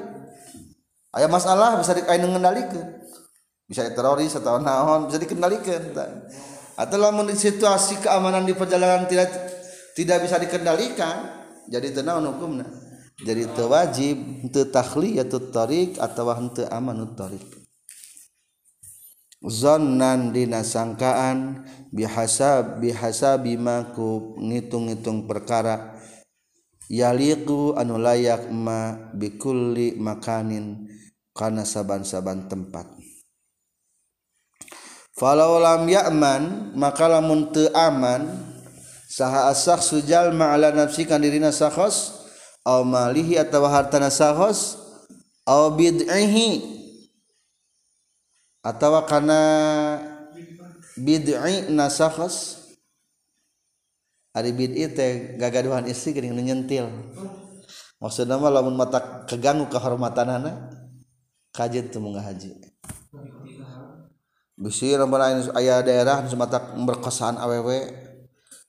Ayah masalah bisa dikendalikan bisa teroris atau naon bisa dikendalikan atau lamun situasi keamanan di perjalanan tidak tidak bisa dikendalikan jadi tenang hukumnya jadi itu wajib itu tahliyatut tarik atau itu amanut tarik zonnan dina sangkaan bihasa bihasa bimaku ngitung-ngitung perkara yaliku anu layak ma bikulli makanin kana saban-saban tempat falau lam ya'man maka lamun teu aman saha asakh sujal ma'ala nafsi kan dirina sahos au malihi atawa hartana sahos au bid'ihi atawa kana bid'i nasahos ari bid'i teh gagaduhan istri geuning nyentil. Maksudna mah lamun mata keganggu kehormatanana kajen teu munggah haji. Bisi lamun aya daerah nu mata berkesan awewe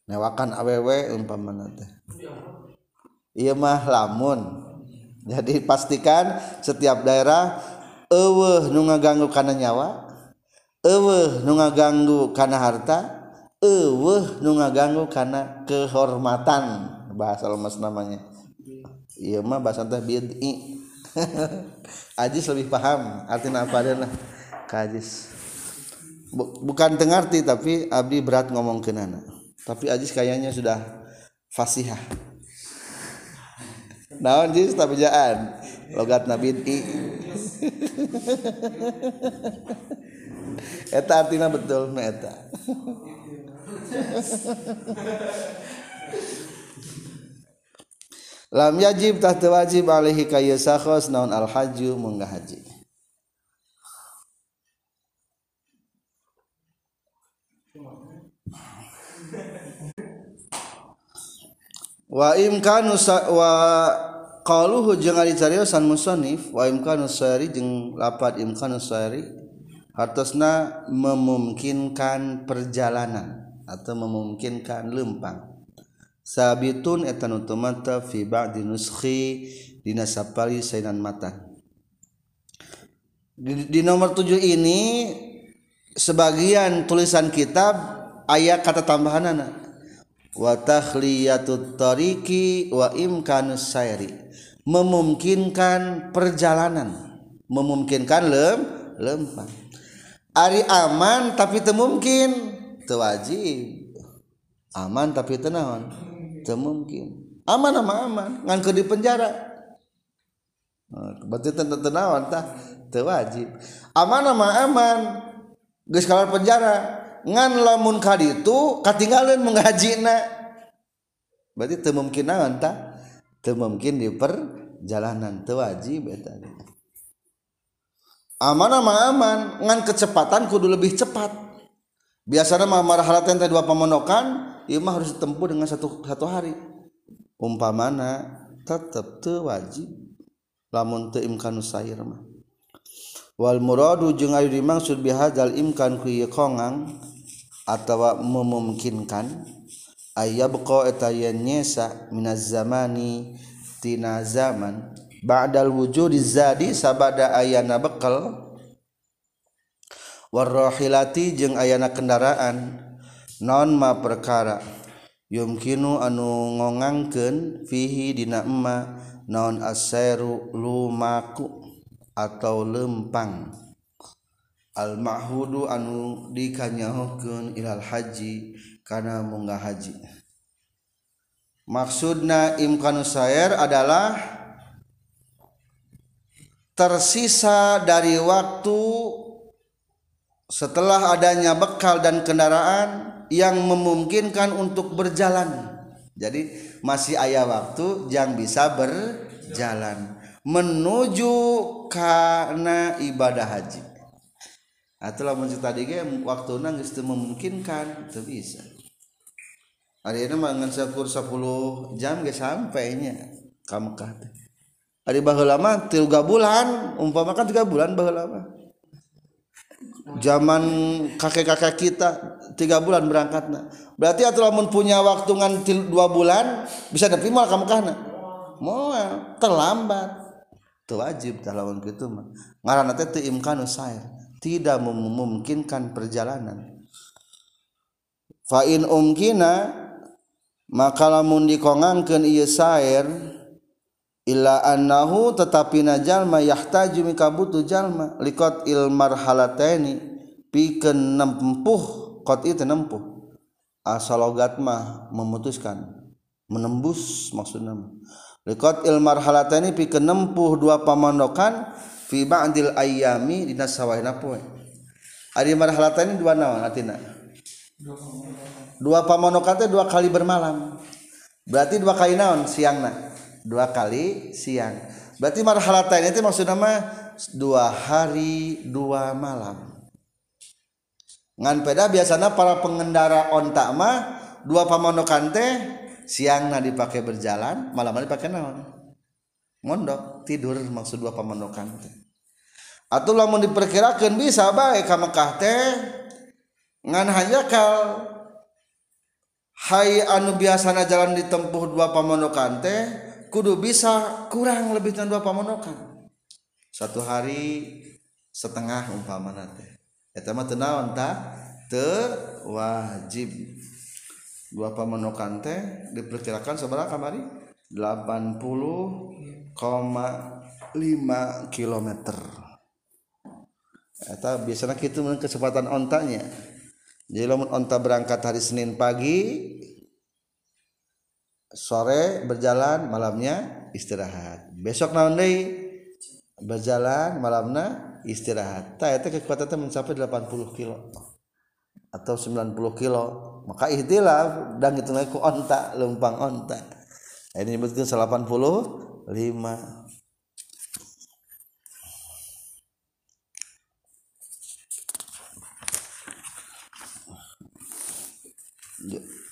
newakan awewe umpamana teh. Ieu mah lamun. Jadi pastikan setiap daerah nu ngaganggu karena nyawa nu ngaganggu karena harta nu ngaganggu karena kehormatan. Bahasa lemas namanya. Iya mah bahasa teh bid'i. Ajis lebih paham artinya apa adalah kajis bukan tengarti tapi abdi berat ngomong ke nana. Tapi Ajis kayaknya sudah fasihah. Naon jis? Tapi jaan. Logat nabi eta artinya betul na eta. Lam yajib tahta wajib alaihi kaya sakhos naon al haju munggah wa imkanu wa qaluhu jeung ari cariosan musannif wa imkanu sari jeung lapat imkanu sari hartosna memungkinkan perjalanan atau memungkinkan lempang. Sabitun eta nutumata fi ba'di nuskhi dina sapali sainan matan di, di nomor tujuh ini sebagian tulisan kitab ayat kata tambahanana wa takhliyatut tariqi wa imkanus sayri. Memungkinkan perjalanan. Memungkinkan lem lempang. Ari aman tapi temungkin tewajib aman tapi tenawan temungkin aman ama aman. Ngan ke di penjara. Berarti tentu tenawan tah? Tewajib aman ama aman. Geus penjara ngan lamun kali itu katinggalan menghaji na berarti temungkin naon ta mungkin di perjalanan tewajib eta aman ama aman ngan kecepatan kudu lebih cepat. Biasanya mah marhalatan teh dua pamonokan ieu mah harus ditempuh dengan satu satu hari. Umpamana tetep teu wajib. Lamun teu imkanu sair mah. Wal muradu jeung ayu dimaksud bihadzal imkan ku ieu kongang atawa memungkinkan aya beko eta yen nyesa minaz zamani tina zaman. Ba'dal wujudi zadi sabada ayana bekal. Warrohilati jeung ayana kendaraan. Non ma perkara. Yumkinu anu ngongangkeun fihi dina emma. Non aseru lumaku. Atau lempang. Al mahhudu anu dikanyahukeun ilal haji kana munggah haji. Maksudna imkanu sair adalah tersisa dari waktu setelah adanya bekal dan kendaraan yang memungkinkan untuk berjalan. Jadi masih ayah waktu yang bisa berjalan. Menuju karena ibadah haji. Atau mun tadi ge waktu geus memungkinkan itu bisa. Hari ini mah ngan 10 jam ge sampainya ka Mekah teh. Ari baheula mah 3 bulan umpamakan 3 bulan baheula mah. Zaman kakek-kakek kita tiga bulan berangkat berarti atau lamun punya waktu ngan dua bulan bisa nerima kamu kana mau terlambat. itu wajib lawan gitu mah ngaran teh imkanu sair tidak memungkinkan perjalanan. Fa in umkina maka lamun dikongangkeun ieu sair illa annahu tetapi najal yahtaju mika butuh jalma likot il marhalataini pikeun nempuh qat itu nempuh. Asalogat mah memutuskan menembus maksudnya likot il marhalataini pikeun nempuh dua pamandokan fi ba'dil ayyami dina sawahina poe. Ari marhalataini dua naon artina dua pamandokan teh dua kali bermalam. Berarti dua kali naon? Siangna dua kali siang. Berarti marhalatain itu maksud nama dua hari dua malam. Ngan peda biasanya para pengendara ontak mah dua pamonokan teh siang nah dipakai berjalan malam dipakai naon? Mondok tidur maksud dua pamondokan atau lamun diperkirakan bisa baik ka Mekah teh ngan hayakal Hai anu biasana jalan ditempuh dua pamondokan teh kudu bisa kurang lebih dari dua pamondokan. Satu hari setengah umpama teh. Eta mah teu naon tah teu wajib. Dua pamonokan teh diperkirakan seberapa kamari 80,5 kilometer. Eta biasanya kitu kecepatan ontanya. Jadi lamun onta berangkat hari Senin pagi sore berjalan malamnya istirahat. Besok naon deui? Berjalan malamnya istirahat. Tah eta kekuatan teh mencapai 80 kilo atau 90 kilo maka ihtilaf dan itu ku onta lempang onta. Ini disebutkan 85 Yeah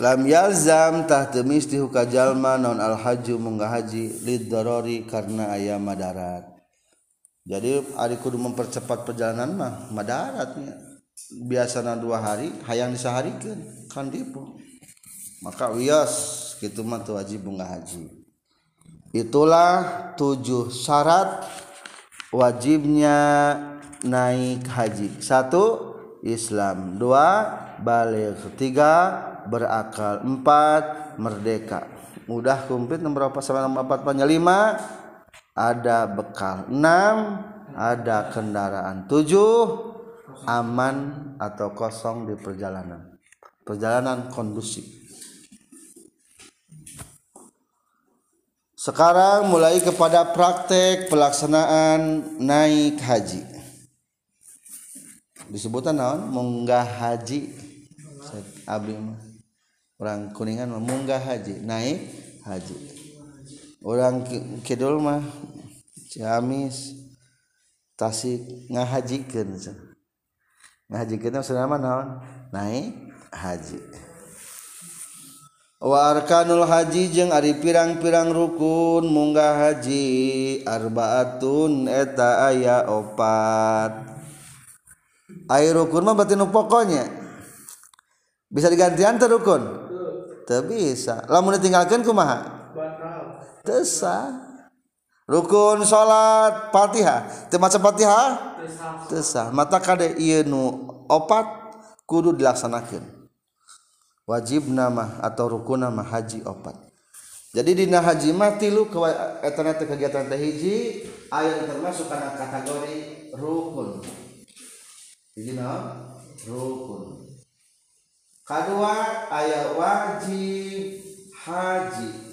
lam yalzam tah temis di jalma non al haju munggah haji karena ayam madarat. Jadi ari kudu mempercepat perjalanan mah madaratnya biasanya dua hari hayang disaharikeun kan dipu maka wios gitu mah tu wajib munggah haji. Itulah tujuh syarat wajibnya naik haji. Satu Islam. Dua balik. Tiga berakal. Empat merdeka. Udah kumplit nomor berapa? Sama nomor empat banyak lima ada bekal. Enam ada kendaraan. Tujuh aman atau kosong di perjalanan. Perjalanan kondusif. Sekarang mulai kepada praktek pelaksanaan naik haji. Disebutan naon? Munggah haji. Abdi orang kuningan munggah haji. Naik haji. Orang kidul mah Ciamis Tasik haji kita selama naon naik haji. Wa arkanul haji jeung ari pirang-pirang rukun munggah haji. Arbaatun eta aya opat. Air rukun mah berarti pokoknya. Bisa digantian teu rukun? Teu bisa. Lamun ditinggalkeun kumaha? Teu sah. rukun salat Fatihah termasuk Fatihah tesah mata kade ieu nu opat kudu dilaksanakeun. Wajib nama atau rukun nama haji opat. Jadi dina haji mah tilu eta teh kegiatan teh hiji aya termasuk kana kategori rukun. Jadi naon? Rukun. Kedua aya wajib haji.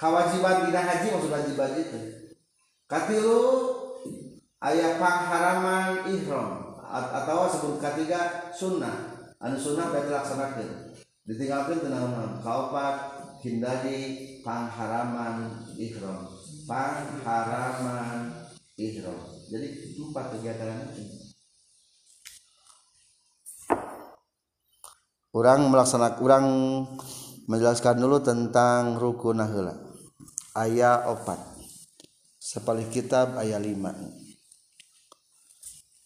Kewajiban dina haji maksud wajib haji itu katilu ayat pengharaman ihram atau sebelum ketiga sunnah. Anu sunnah berarti laksanakan ditinggalkan tenang kaupat hindari pengharaman ihram. Pengharaman ihram. Jadi empat kegiatan itu orang melaksanakan orang menjelaskan dulu tentang rukun nahula ayat opat. Sepalih kitab ayat lima.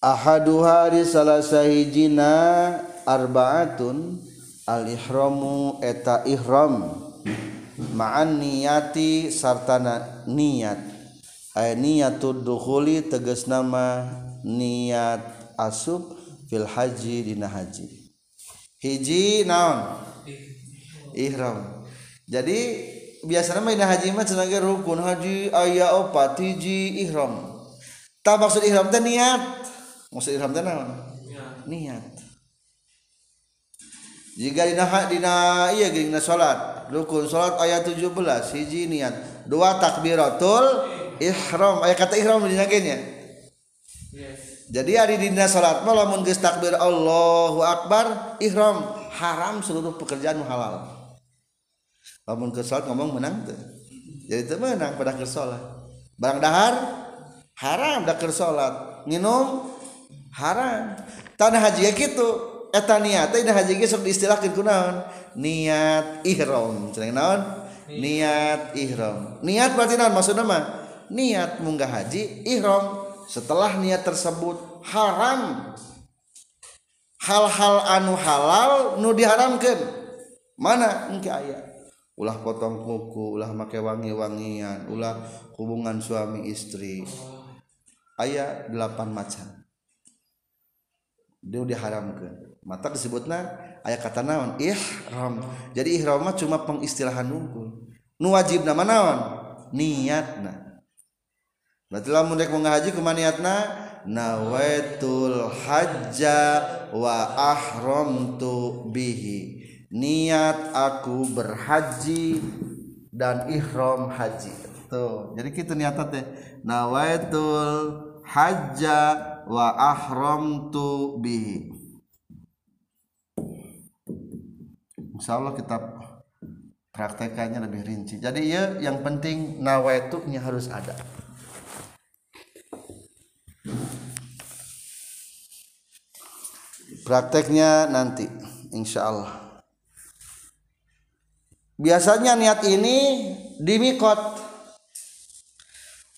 Ahaduha di salah sahijina arbaatun al ihramu eta ihram. Ma'an niyati sartana niat ay niyatud dukhuli tegas nama niat asub fil haji dina haji. Hiji naon? Ihram. Jadi biasanya main haji mah cenah rukun haji aya opat hiji ihram. Tak maksud ihram teh niat. Maksud ihram teh naon niat. Jika dina dina iya dina salat rukun salat ayat 17 hiji niat. Dua takbiratul ihram. Aya kata ihram dina nya yes. Jadi hari dina salat malah lamun geus takbir Allahu akbar ihram. Haram seluruh pekerjaan halal lamun ke salat ngomong menang tuh jadi itu menang pada ke salat barang dahar haram dah ke salat minum haram. Tanah haji gitu eta niat teh haji ge sok diistilahkeun kunaon niat ihram. Cenah naon? Niat ihram. Niat berarti naon maksudna mah? Niat munggah haji ihram. Setelah niat tersebut haram. Hal-hal anu halal nu diharamkan mana engke ayat ulah potong kuku ulah make wangi-wangian ulah hubungan suami istri. Ayat delapan macam. Dia diharamkan mata disebutnya ayat kata naon? Ihram. Jadi ihram cuma pengistilahan nungkul nu wajib nama naon? Niatna. Berarti lamun rek mau ngaji kumaha niatna nawaitul hajja wa ahramtu bihi. Niat aku berhaji dan ihram haji. Tuh jadi kita niatan teh nawaitul hajja wa ahramtu bihi. Insya Allah kita praktekannya lebih rinci. Jadi ya yang penting nawaituknya harus ada. Prakteknya nanti insya Allah biasanya niat ini di mikot.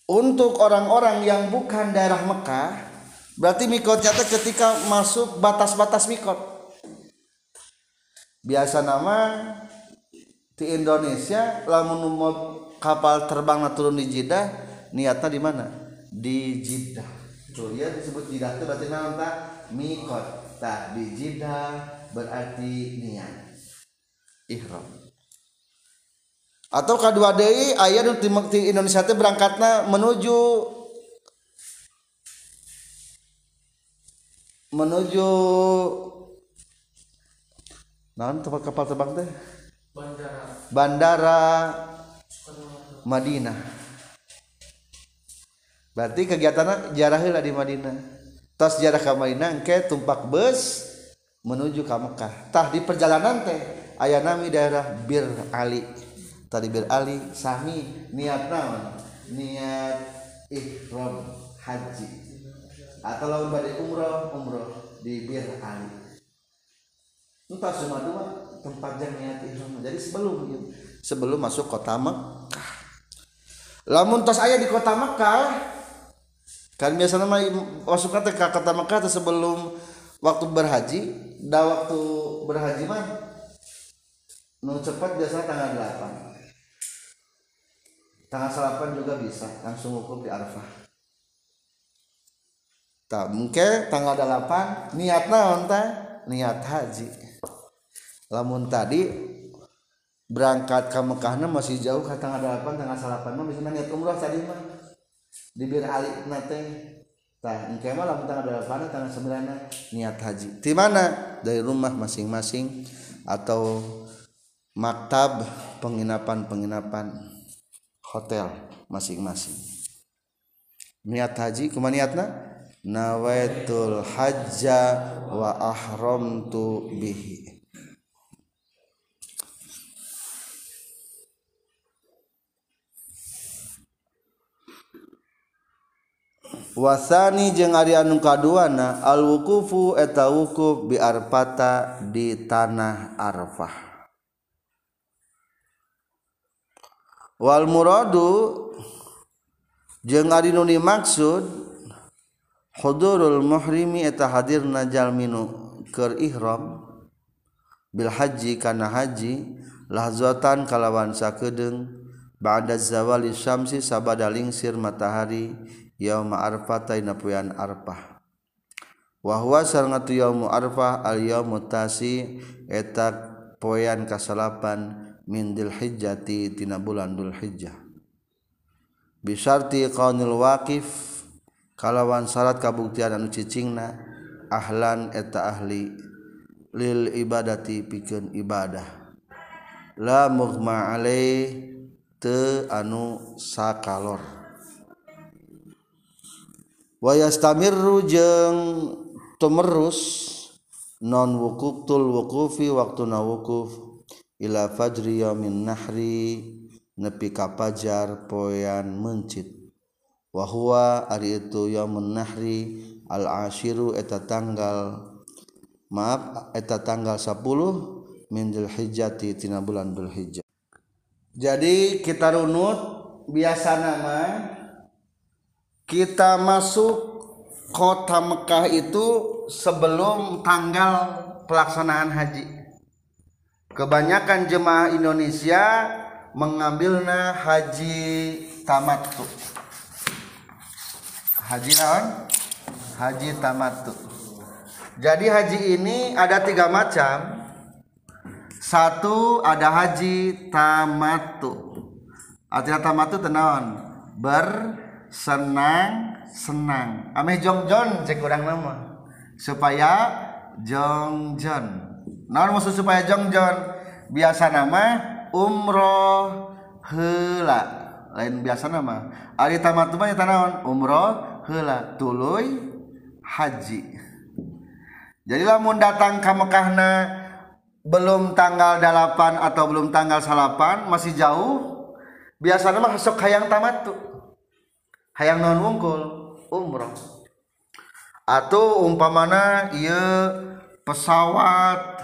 Untuk orang-orang yang bukan daerah Mekah berarti mikotnya ketika masuk batas-batas mikot. Biasa nama di Indonesia lamun kapal terbang turun di Jeddah niatnya di mana? Di Jeddah. Tuh ya disebut jidah itu berarti tak mikot. Tak di jidah berarti niat. Ihram atau kedua day ayah di, Indonesia itu berangkatnya menuju menuju naon tempat kapal terbang teh? Bandara. Bandara Madinah. Berarti kegiatan jarah lah di Madinah. Tas jarah ke Madinah ke tumpak bus menuju ke Mekah tah di perjalanan teh ayah nami daerah Bir Ali tadi Bir Ali sami niat naon? Niat ihram haji. Atau lawan badai umroh umroh di Bir Ali. Entah cuma dua tempat yang niat ihram. Jadi sebelum sebelum masuk kota Mekah. Lamun tos ayah di kota Mekah kan biasa nama masuk ke kota Mekah sebelum waktu berhaji dah waktu berhaji mah nu cepat biasanya tanggal 8 tanggal salapan juga bisa langsung wukuf di Arafah. Tak mungkin tanggal 8 niat naon niat haji. Lamun tadi berangkat ke Mekah masih jauh ke tanggal 8 tanggal salapan mah bisa niat umroh tadi mah. Di bir ali nate tah engke mah lamun tanggal 8 tanggal 9 niat haji. Di mana? Dari rumah masing-masing atau maktab penginapan-penginapan hotel masing-masing. Niat haji ke mana niatna? Nawaitul hajja wa ahramtu bihi. Wasani jeung ari anu kaduana al wukufu eta wukuf bi di tanah arfah wal muradu jeung ari nu dimaksud hudurul muhrimi eta hadirna jalminu keur ihram bil haji kana haji lahzatan kalawan sakedeung ba'da zawali syamsi sabada lingsir matahari yauma arfata ina poean arfah. Wa huwa sarngatu yaumu arfah al yaumu tasi eta poean kasalapan mindil hijjati tina bulan dul hijjah bisarti qaunil waqif kalawan syarat kabuktian anu cicingna ahlan eta ahli lil ibadati pikeun ibadah. La mughma alai te anu sakalor. Wa yastamirru jeung tumerus non wukuftul wukufi waktu na wukuf. Ila fajri yamin nahri nepi ka pajar poean mencit. Wa huwa ari itu yamun nahri al ashiru eta tanggal maaf eta tanggal 10 min dzulhijjati tina bulan dzulhijjah. Jadi kita runut biasa nama kita masuk kota Mekah itu sebelum tanggal pelaksanaan haji kebanyakan jemaah Indonesia mengambilnya haji tamatu haji naon? Haji tamatu jadi haji ini ada tiga macam. Satu ada haji tamatu artinya tamatu tenawan bersenang senang ameh jongjon cek kurang nama supaya jongjon naon maksud supaya jongjon biasa nama umroh hela lain biasa nama ari tamat mah eta naon? Umroh hela tuluy haji. Jadi lamun datang ke Mekahna belum tanggal 8 atau belum tanggal 8 masih jauh biasanya mah sok hayang tamat tuh hayang non wungkul? Umroh. Atau umpamana iya pesawat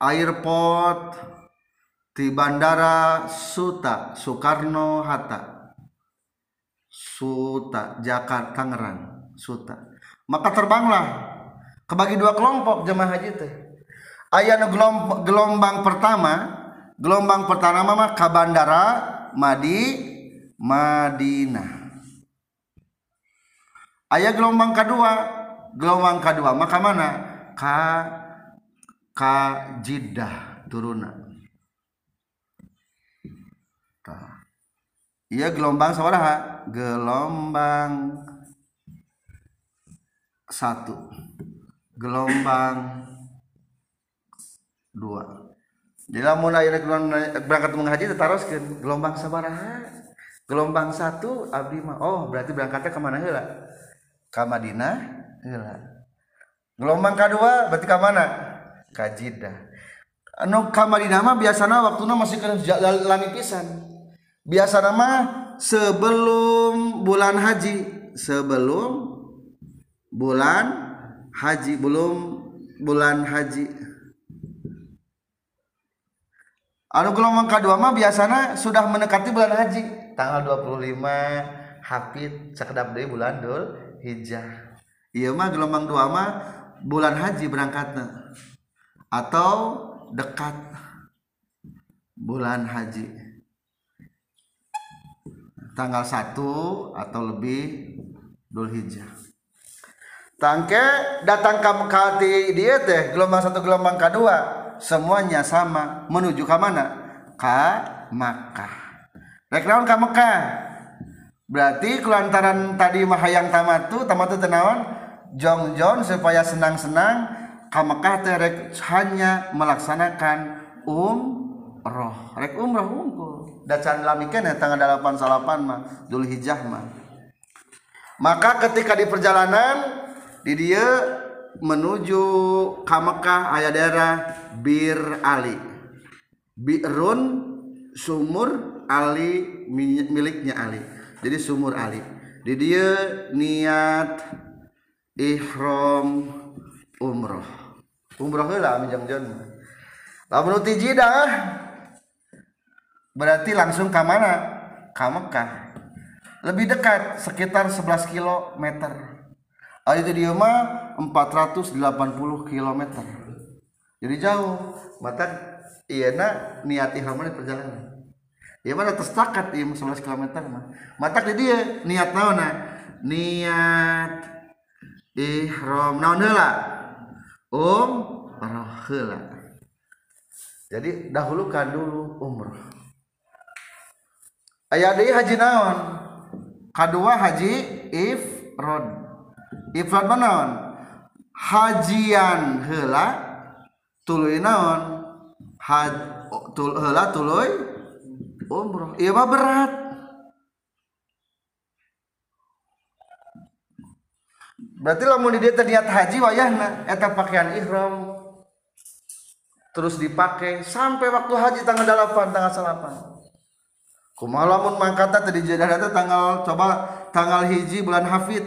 airport di bandara Suta Soekarno Hatta. Suta Jakarta Tangerang. Suta. Maka terbanglah. Kebagi dua kelompok jemaah haji teh. Ayat gelombang, gelombang pertama gelombang pertama mah ke bandara Madi Madinah. Ayat gelombang kedua. Gelombang kedua maka mana? Ka ka Jeddah turunan iya gelombang sabaraha gelombang satu. Gelombang dua. Lamun aya berangkat mengaji teruskan gelombang sabaraha gelombang satu abdi oh berarti berangkatnya ke mana heula? Ke Madinah heula. Gelombang kedua berarti ke mana kajidah anu kamari nama biasa waktu nama masih kena lami pisan. Biasa nama sebelum bulan haji. Sebelum bulan haji belum bulan haji. Anu gelombang kedua mah biasanya sudah mendekati bulan haji. Tanggal 25 hafid sekedap dari bulan dul hijjah. Iya mah gelombang dua mah bulan haji berangkatnya atau dekat bulan haji. Tanggal 1 atau lebih Dzulhijjah tangke datang ke Mekah di dia teh gelombang satu gelombang kedua semuanya sama. Menuju ke mana? Ke Makkah. Rek naon ke Mekah? Berarti kelantaran tadi mahayang tamatu tamatu tenawan jong-jong supaya senang-senang ke Mekah teh rek hanya melaksanakan umroh. Rek umroh unggul dacan lamikan ya tanggal 8 salapan mah Dzulhijjah mah. Maka ketika di perjalanan di dia menuju ke Mekah aya daerah Bir Ali. Birun sumur Ali miliknya Ali. Jadi sumur Ali. Di dia niat ihram umroh umroh heula minjang lamun tijidah berarti langsung ke mana? Ke Mekah. Lebih dekat sekitar 11 km ah itu dia mah 480 km jadi jauh. Mata iya na niat ihram di perjalanan. Iya mana terstakat iya 11 km mah. Mata di dia niat naona niat ihram. Naon heula umroh heula jadi dahulukan dulu umroh aya deui haji naon? Kadua haji ifrod. Ifrod naon? Hajian heula tuluy naon? Haj tul heula tuluy umroh ieu mah berat. Berarti lamun di dia niat haji wayahna. Eta pakaian ihram. Terus dipakai sampai waktu haji tanggal 8 tanggal 8 kumalamun mangkata tadi jadah tanggal coba tanggal hiji bulan hafid.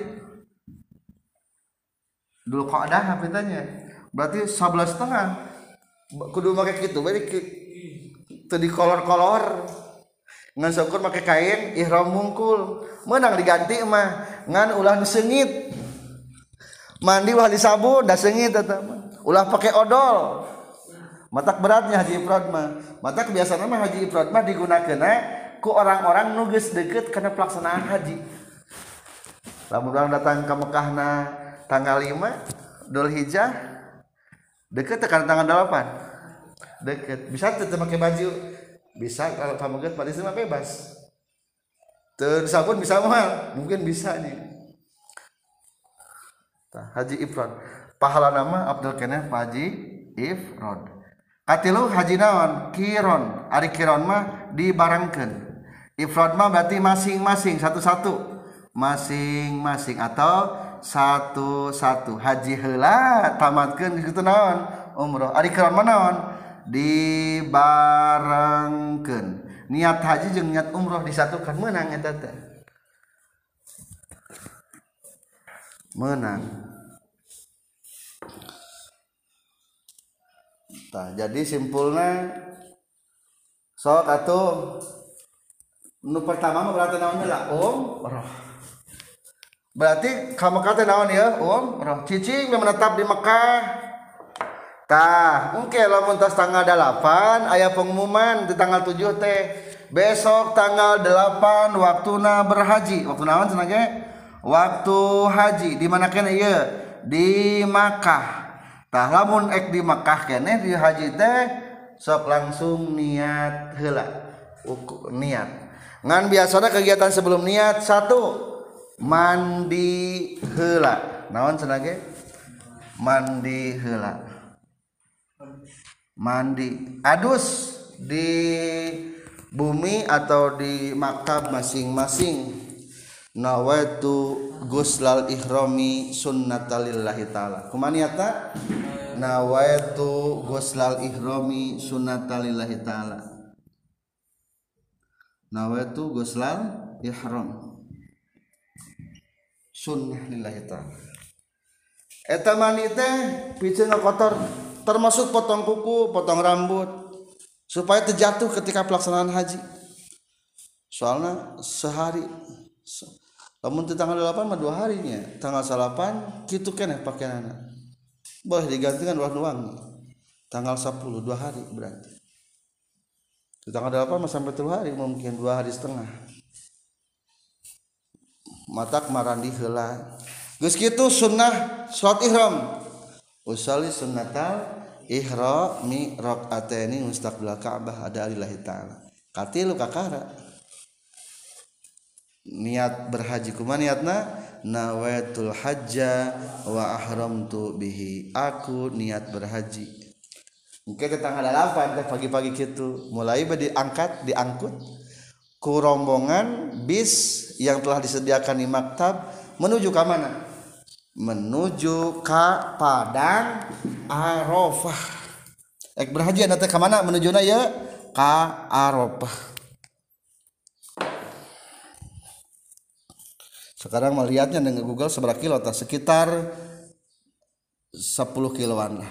Dulu kok ada hafidannya berarti sebelas setengah. Kudu pakai gitu berarti tadi kolor-kolor ngan syukur pakai kain ihram mungkul. Menang diganti mah ngan ulah sengit mandi ulah disabun dah sengit ulah pakai odol. Matak beratnya haji ifrad mah. Matak kebiasaan mah haji ifrad mah digunakan orang-orang nuges deket karena pelaksanaan haji. Lamun orang datang ke Mekah na tanggal 5 Dhul Hijjah deket karena tanggal 8 deket. Bisa tetap pakai baju. Bisa kalau kamu get pada bebas. Terus pun bisa mahal mungkin bisa nih Haji Ifrod pahala nama Abdul Kenef Haji Ifrod katilu Haji Naon Kiron. Ari Kiron mah dibarengkeun Ifrod mah berarti masing-masing satu-satu. Masing-masing atau satu-satu. Haji hela tamatkan gitu naon? Umroh. Ari Kiron mah naon? Dibarengkeun niat haji jeung niat umroh disatukan menang eta teh. menang Nah, jadi simpulnya sok atau nu pertama mah berarti naonnya lah um roh. Berarti kamu kata naon ya um roh. Cicing menetap di Mekah. Tah, mungkin okay, lamun tas tanggal 8 ayah pengumuman di tanggal 7 teh. Besok tanggal 8 waktuna berhaji. Waktu naon cenah waktu haji di mana kene? Ieu di Makkah. Tah lamun ek di Makkah kene di haji teh sok langsung niat heula. Niat. Ngan biasanya kegiatan sebelum niat satu mandi hela naon senage? Mandi hela mandi. Adus di bumi atau di maktab masing-masing nawaitu guslal ihrami sunnatalillahi ta'ala. Kumaniata nawaitu guslal ihrami sunnatalillahi ta'ala. Nawaitu guslal ihram. Sunnah lillahi ta'ala. Eta mani teh piceun kotor. Termasuk potong kuku potong rambut. Supaya terjatuh ketika pelaksanaan haji. Soalnya sehari namun di tanggal 8 mah dua harinya. Tanggal 8 gitu kan ya pakaian anak boleh digantikan dua doang tanggal 10 dua hari berarti. Di tanggal 8 sampai 3 hari mungkin dua hari setengah. Mata marandi heula. Geus kitu sunnah salat ihram. Usali sunnatal ihrami rakaataini mustaqbil Ka'bah ada lillahi ta'ala. Katilu kakara niat berhaji kumaha niatna? Nawaitul hajja wa ahramtu bihi. Aku niat berhaji. Oke ke tanggal 8 teh pagi-pagi gitu mulai diangkat diangkut ku rombongan bis yang telah disediakan di maktab menuju ke mana? Menuju ke Padang Arafah. Ek berhaji nanti ke mana? Menuju na ya? Ke Arafah sekarang melihatnya dengan Google seberapa kilo sekitar 10 kiloan.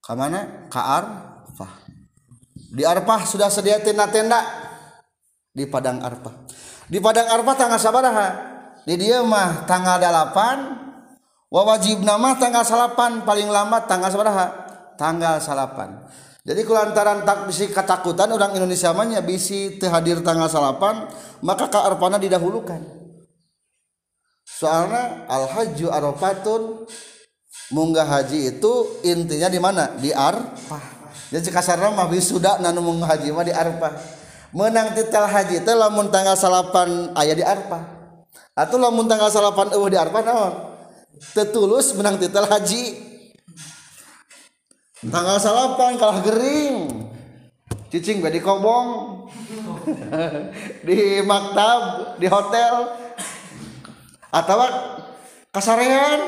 Ke mana? Ke Arafah di Arafah sudah sedia tenda-tenda? Di Padang Arafah di Padang Arafah tanggal sabaraha di dia mah tanggal 8 wa wajib nama tanggal salapan. Paling lambat tanggal sabaraha tanggal salapan. Jadi kulantaran tak bisi ketakutan orang Indonesia mah bisi hadir tanggal salapan maka ke Arafah didahulukan soalnya al hajju arafatun munggah haji itu intinya di mana? Di Arafah. Jadi kasar mah sudah nanu munggah haji mah di Arafah. Menang titel haji itu lamun tanggal salapan ayah di Arafah. Atau lamun tanggal salapan eueuh di Arafah naon? Tetulus menang titel haji. Tanggal salapan kalah gering. Cicing di kobong. Di maktab di hotel atau kasarean.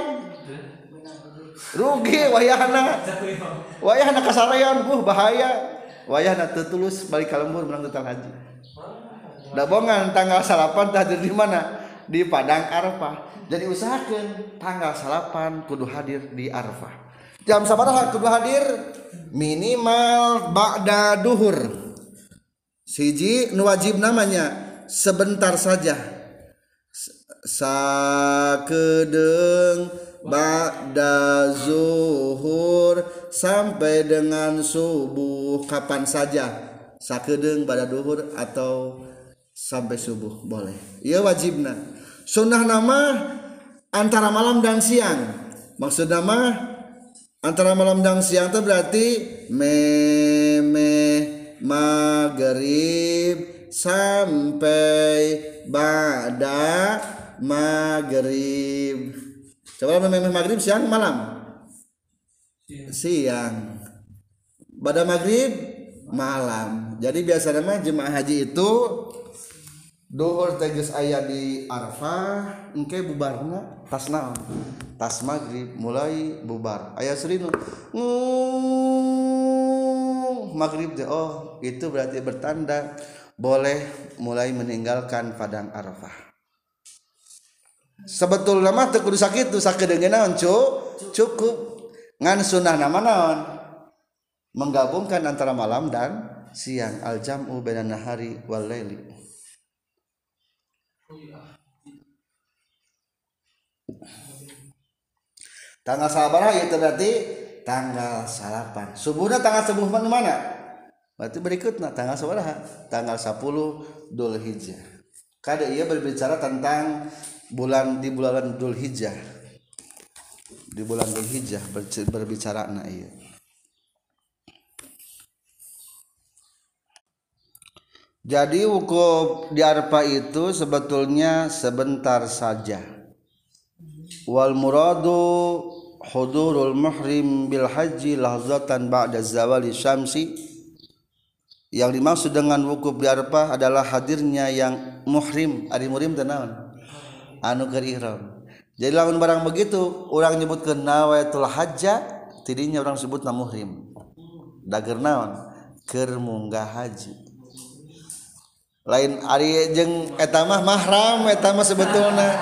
Rugi wayahna. Wayahna kasarean buh bahaya. Wayahna tetulus balik kalembur menang tetang haji. Dabongan tanggal salapan hadir di mana? Di padang arfah jadi usahakan tanggal salapan kudu hadir di arfah jam sabaraha kudu hadir? Minimal ba'da duhur. Siji nu wajib namanya sebentar saja. Sakedeng ba'da zuhur sampai dengan subuh. Kapan saja. Sakedeng pada duhur atau sampai subuh. Boleh. Iya wajibna. Sunnah nama antara malam dan siang. Maksud nama antara malam dan siang itu berarti me me maghrib sampai bada maghrib. Coba me maghrib siang malam? Siang, siang. pada maghrib malam. Jadi biasa nama jemaah haji itu Duhur teges ayah di Arafah engke bubarna tas naon tas maghrib mulai bubar. Ayah serinu maghrib deh oh itu berarti bertanda boleh mulai meninggalkan padang Arafah sebetulnya mah teu kudu sakitu sakedeungeun naon cukup. Ngan sunnah nama naon? Menggabungkan antara malam dan siang. Al jam'u bainan nahari wal laili. Tanggal sabar itu berarti tanggal salapan. Subuhnya tanggal subuh mana? Berarti berikutnya tanggal sabar tanggal 10 Dhul Hijjah. Kada ia berbicara tentang bulan di bulan Dhul Hijjah di bulan Dhul Hijjah berbicara nah iya Jadi wukuf di Arfa itu sebetulnya sebentar saja. Wal muradu hudurul muhrim bil haji lahzatan ba'da zawali syamsi. Yang dimaksud dengan wukuf di Arfa adalah hadirnya yang muhrim, ari muhrim tenawan. Anu keur ihram. Jadi lamun barang begitu, orang nyebutkeun nawaitul hajja, tidinya orang sebut muhrim. Dager naon? Keur munggah haji lain Ari jeng etamah mahram etama sebetulnya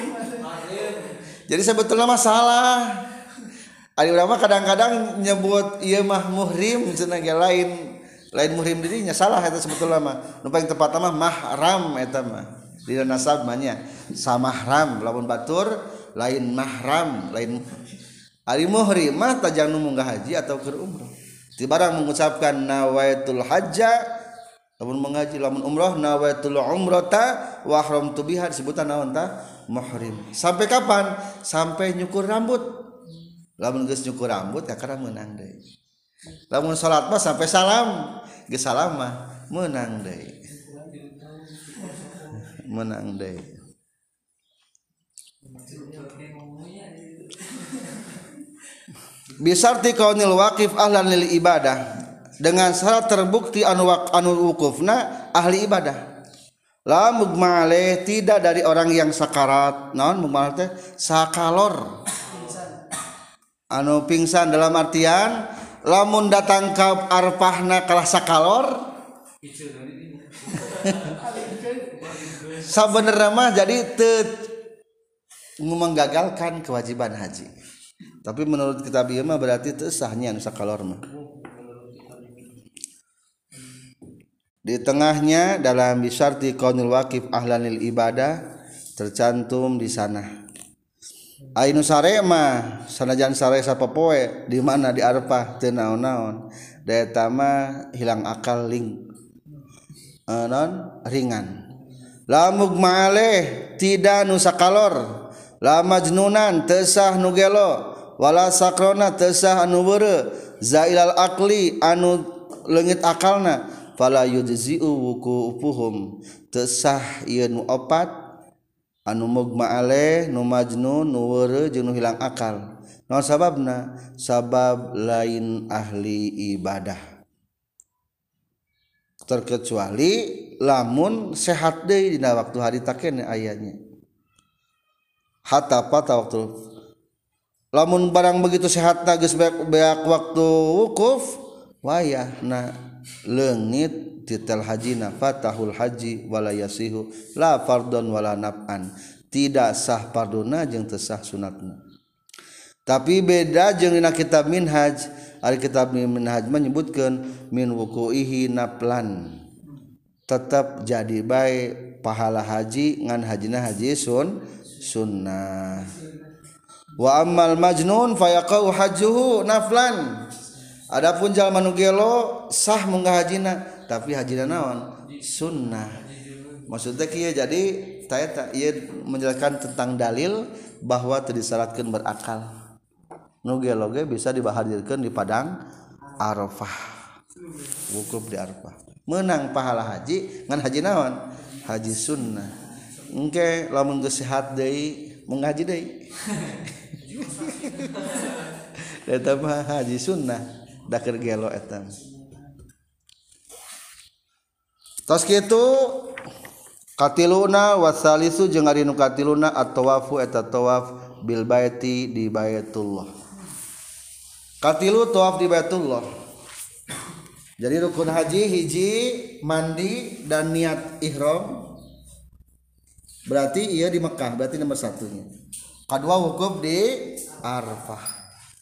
jadi sebetulnya masalah Ari ulama kadang-kadang nyebut iya mah muhrim cenah lain lain muhrim dirinya salah itu sebetulnya mah nu paling tepat mah mahram eta mah di nasab manya. Sama mahram lamun batur lain mahram lain ari muhri mah tajang munggah haji atau ke umroh ti barang mengucapkan nawaitul hajja lamun mengaji lamun umroh nawaitul umrata wa haramtu biha disebutan naon tah? Muhrim. Sampai kapan? Sampai nyukur rambut. Lamun geus nyukur rambut ya karena menang deui. Lamun salat mah sampai salam. Geus salam mah menang deui. Menang deui bisarti kaunil waqif ahlan lil ibadah. Dengan syarat terbukti anu anu wukufna ahli ibadah. La mugmale tidak dari orang yang sakarat. Non mugmal teh? Sakalor. Anu pingsan dalam artian lamun datang ke arpahna kalah sakalor sabenerna mah jadi te menggagalkan kewajiban haji. Tapi menurut kitab ieu mah berarti teu sahnya anu sakalor mah. Di tengahnya dalam bisarti kaunil wakif ahlanil ibadah tercantum di sana. Ainu sare mah sanajan sare sapopoe di mana di arpah teu naon-naon. Daya tama hilang akal ling uh, non ringan lamugmaleh tidak nusa kalor lamajnunan tesah nugelo wala sakrona tesah anu weure zailal akli anu leungit akalna. Fala yujzi'u wukufuhum tesah ieu nu opat. Anu mugmaleh nu majnun nu weureu jeung nu hilang akal. Naon sababna? Sabab lain ahli ibadah. terkecuali lamun sehat deh dina waktu hari taken ayahnya. Hatta pata waktu. Lamun barang begitu sehat tagis beak, beak waktu wukuf wayah na lengit titel haji na fatahul haji walayasihu la fardon wala naf'an. Tidak sah pardona jeung tesah sunatna. Tapi beda jeung dina kitab minhaj ari kitab minhaj menyebutkan min wukuihi naplan tetap jadi baik pahala haji ngan hajina haji sun sunnah. Wa ammal majnun fayaqau hajjuhu naflan. Adapun jalma nu gelo sah munggah hajina tapi hajina naon? Sunnah. Maksudnya kia jadi saya ia menjelaskan tentang dalil bahwa disyaratkan berakal nugeloge bisa dibahadirkan di padang arafah. Wukuf di arafah. Menang pahala haji ngan haji naon? Haji sunnah. Engke lamun geus sehat deui menghaji deui. Eta mah haji sunnah. Daker gelo eta. Tos kitu. Katiluna wasalisu jeung ari nu katiluna at-tawafu eta tawaf bil baiti di baitullah. Katilu tawaf di baitullah. Jadi rukun haji hiji mandi dan niat ihram berarti ia di Mekah berarti nomor satunya. Kedua wukuf di Arafah.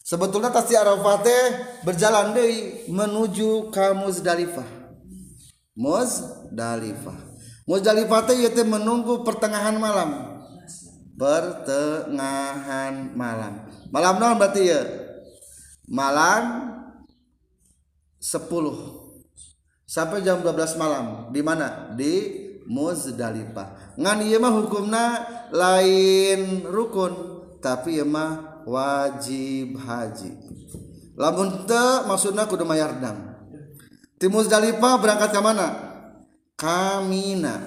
Sebetulnya tas di Arafah teh berjalan deh menuju ke Muzdalifah. Muzdalifah. Muzdalifah teh yaitu menunggu pertengahan malam. Pertengahan malam. Malam non berarti ya malam 10 sampai jam 12 malam. Di mana? Di Muzdalifah. Ngan ieu mah hukumna lain rukun tapi ieu mah wajib haji. Lamun teu maksudna kudu mayar dam. Di Muzdalifah berangkat ka mana? Kamina.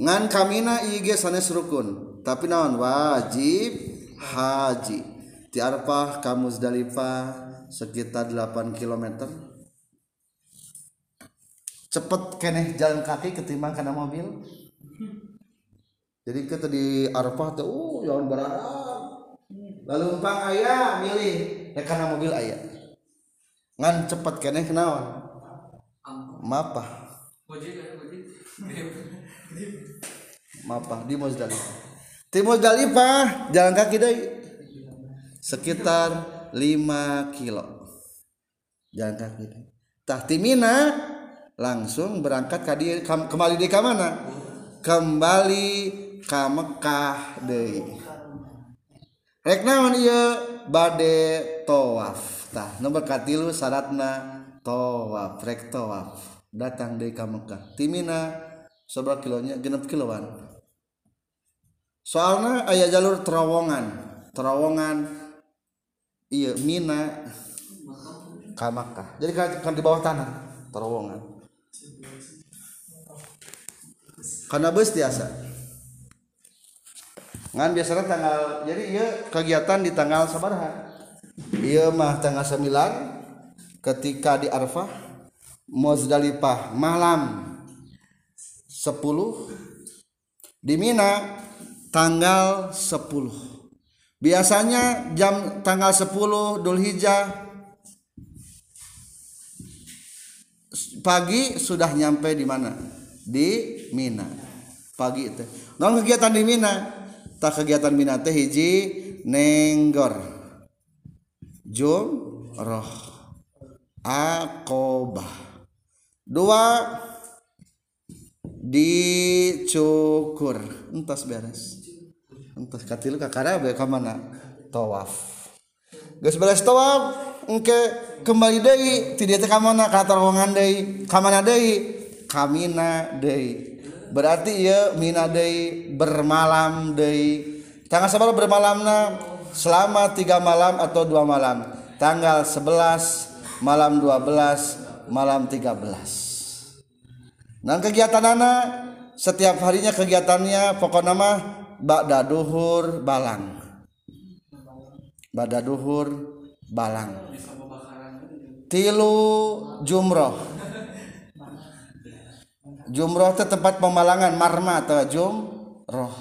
Ngan Kamina IG sanes rukun tapi naon? Wajib haji. Di Arfah ka Muzdalifah? Sekitar 8 km cepet keneh jalan kaki ketimbang karena mobil. Jadi kita di Arfah tuh uh jalan berada lalu umpang ayah milih ya karena mobil ayah ngan cepet kene kenawan mapa mapa di Muzdalifah di Muzdalifah jalan kaki deh. Sekitar 5 kilo. Jangka kita tah timina langsung berangkat ke dia kembali di mana? Kembali ke Mekah deui rek naon ieu? Bade tawaf. Tah nomor katilu syaratna tawaf rek tawaf. Datang deui ka Mekah. Timina seberapa kilonya? Genep kiloan. Soalnya ayah jalur terowongan. Terowongan iya mina. Ke Mekah jadi kan, kan di bawah tanah terowongan. Karena bus biasa ngan biasanya tanggal jadi iya kegiatan di tanggal sabarha iya mah tanggal 9 ketika di Arfah Muzdalifah malam 10 di Mina tanggal 10 biasanya jam tanggal 10 Dhul Hijjah pagi sudah nyampe di mana? Di Mina. Pagi itu non kegiatan di Mina. Tak kegiatan Mina teh hiji nenggor. Jumroh. Akobah. Dua. Dicukur. Entas beres entas katil kakara be ka mana? Tawaf. Geus beres tawaf engke kembali deui ti dieu teh ka mana? Ka terowongan deui. Ka mana deui? Kamina deui. Berarti ieu mina deui bermalam deui. Tanggal sabar bermalamna selama tiga malam atau dua malam. Tanggal 11 malam 12 malam 13 Nah kegiatan anak setiap harinya kegiatannya pokok nama Ba'da duhur balang. Ba'da duhur balang. Tilu jumroh. Jumroh itu tempat pemalangan marma atau jumroh.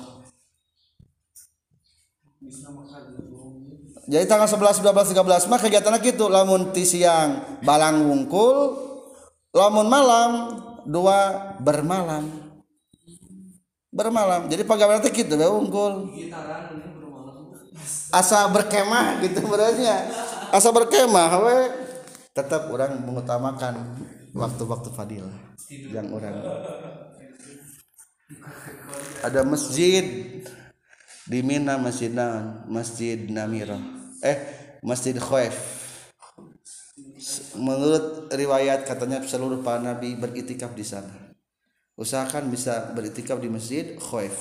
Jadi tanggal 11, 12, 13 mah kegiatannya gitu. Lamun ti siang balang wungkul lamun malam dua bermalam bermalam. Jadi pegawai nanti gitu ya unggul. Asa berkemah gitu berarti asa berkemah we. Tetap orang mengutamakan waktu-waktu fadilah yang orang ada masjid di Mina masjid naon masjid Namira. Eh masjid Khaif. Menurut riwayat katanya seluruh para nabi beritikaf di sana usahakan bisa beritikaf di masjid Khaif.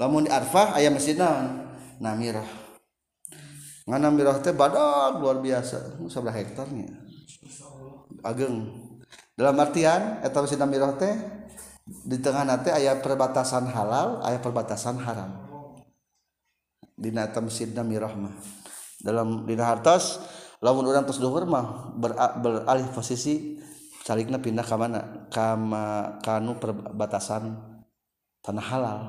Namun di Arfah ayah masjid naon? Namirah. Ngan Namirah teh badak luar biasa. Sebelah hektarnya ageng. Dalam artian eta masjid Namirah teh di tengah nate ayah perbatasan halal ayah perbatasan haram. Di nata masjid Namirah mah. Dalam di hartos lamun orang terus mah ber, beralih posisi calikna pindah ke mana? Kama kanu perbatasan tanah halal.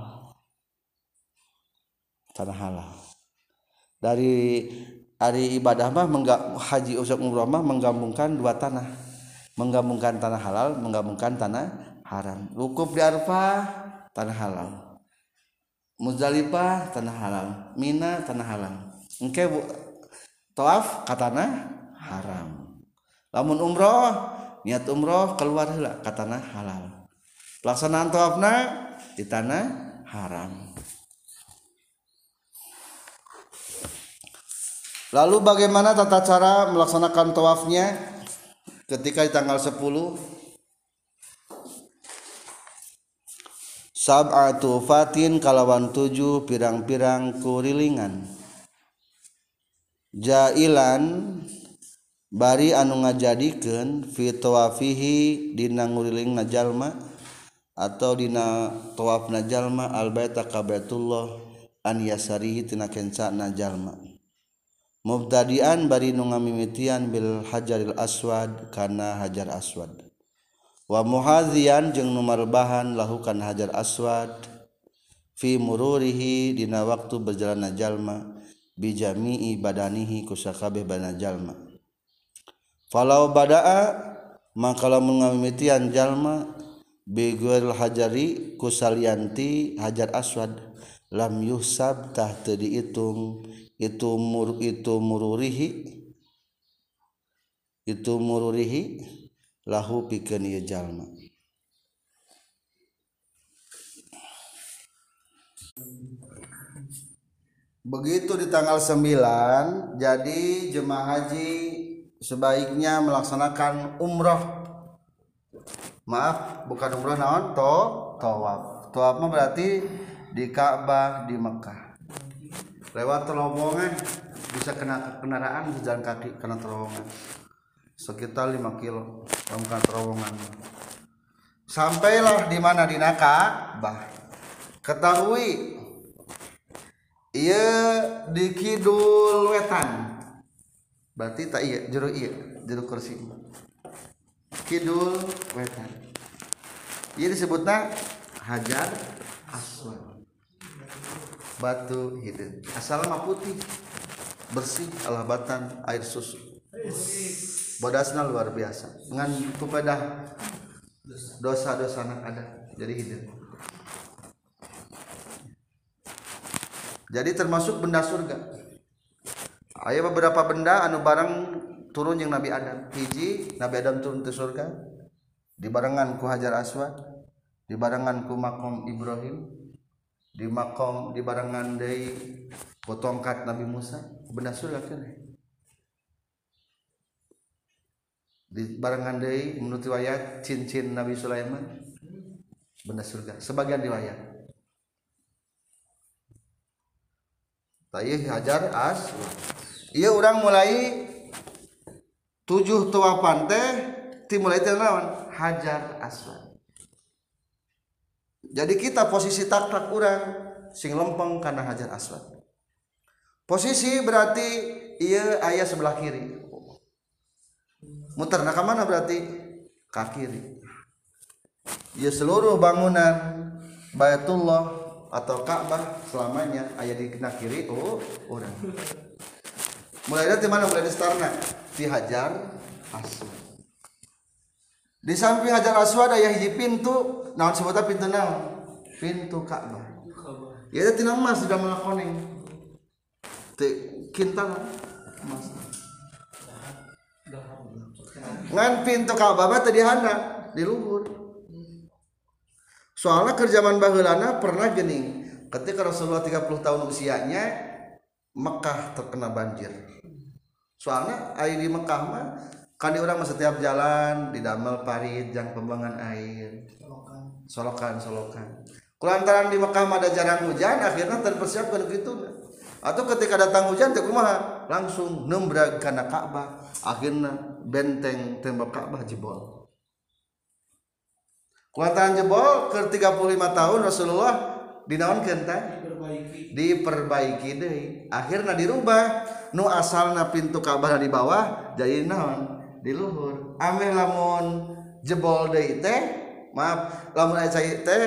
Tanah halal. Dari hari ibadah mah mengga, haji usuk umroh mah menggabungkan dua tanah. Menggabungkan tanah halal menggabungkan tanah haram. Wukuf di Arfah tanah halal. Muzdalifah tanah halal. Mina tanah halal. Engke tawaf katana haram. Lamun umroh niat umroh keluar lah katana halal. Pelaksanaan tawafna di tanah haram. Lalu bagaimana tata cara melaksanakan tawafnya ketika di tanggal 10 sab'atu fatin kalawan tujuh pirang-pirang kurilingan. Jailan bari anu ngajadikeun fi tawafihi dina nguriling najallma atau dina tawaf najallma al baita ka baitullah an yasarihi tina kenca najallma mubtadian bari nu ngamimitian bil hajaril aswad kana hajar aswad. Wa muhadzian jeung nu marbahan lahukan hajar aswad fi mururihi dina waktu berjalan najallma bijami'i badanihi kusakabeh banajalma. Falau badaa maka lamun ngamimitian jalma bigwil hajari kusalianti hajar aswad. Lam yuhsab tah teu diitung itu mur itu mururihi itu mururihi lahu pikeun ieu jalma. Begitu di tanggal 9 jadi jemaah haji sebaiknya melaksanakan umroh maaf bukan umrah naon? To tawaf. Tawaf mah berarti di Ka'bah di Mekah. Lewat terowongan bisa kena kendaraan berjalan kaki kena terowongan. Sekitar 5 kilo bukan terowongan. Sampailah di mana? Di Ka'bah. Ketahui iya di kidul wetan berarti tak iya jero iya jero kursi. Kidul wetan. Iya disebutnya hajar aswad. Batu hidung. Asal mah putih bersih alabatan air susu. Bodasnya luar biasa. Dengan kepada dosa-dosa anak ada jadi hidung. Jadi termasuk benda surga Ayah beberapa benda anu barang turun yang Nabi Adam. Hiji Nabi Adam turun ke surga. Di barengan ku Hajar Aswad di barengan ku makom Ibrahim di makom di barengan dari potongkat Nabi Musa benda surga kan di barengan dari menurut riwayat cincin Nabi Sulaiman benda surga. Sebagian riwayat. Hajar as Iya orang mulai tujuh tua teh dimulai naon? Hajar aswad. Jadi kita posisi tak-tak orang sing lempeng karena hajar aswad. Posisi berarti iya ayah sebelah kiri. Muter nah mana berarti? Ke kiri. Ya seluruh bangunan Bayatullah atau Ka'bah selamanya ayah di kiri oh orang mulai dari mana mulai di starna di Hajar Aswad. Di samping Hajar Aswad ayah hiji pintu. Naon sebutnya pintu naon pintu Ka'bah. Ya itu tina mas sudah melakoning te kintal. Mas ngan pintu Ka'bah tadi hana di luhur. Soalnya kerjaman bahulana pernah gini. Ketika Rasulullah 30 tahun usianya Mekah terkena banjir. Soalnya air di Mekah mah kan di orang setiap jalan di damel parit jang pembangan air. Solokan. Solokan kulantaran di Mekah ada jarang hujan akhirnya terpersiapkan gitu atau ketika datang hujan teh kumaha? Langsung nembrag kana Ka'bah. Akhirnya benteng tembok Ka'bah jebol. Kuantan jebol ke 35 tahun Rasulullah dinaonkeun teh diperbaiki. Deh akhirnya dirubah. Nu asalna pintu kabar di bawah jadi naon? Di luhur. Ameh lamun jebol deui teh maaf lamun aya cai teh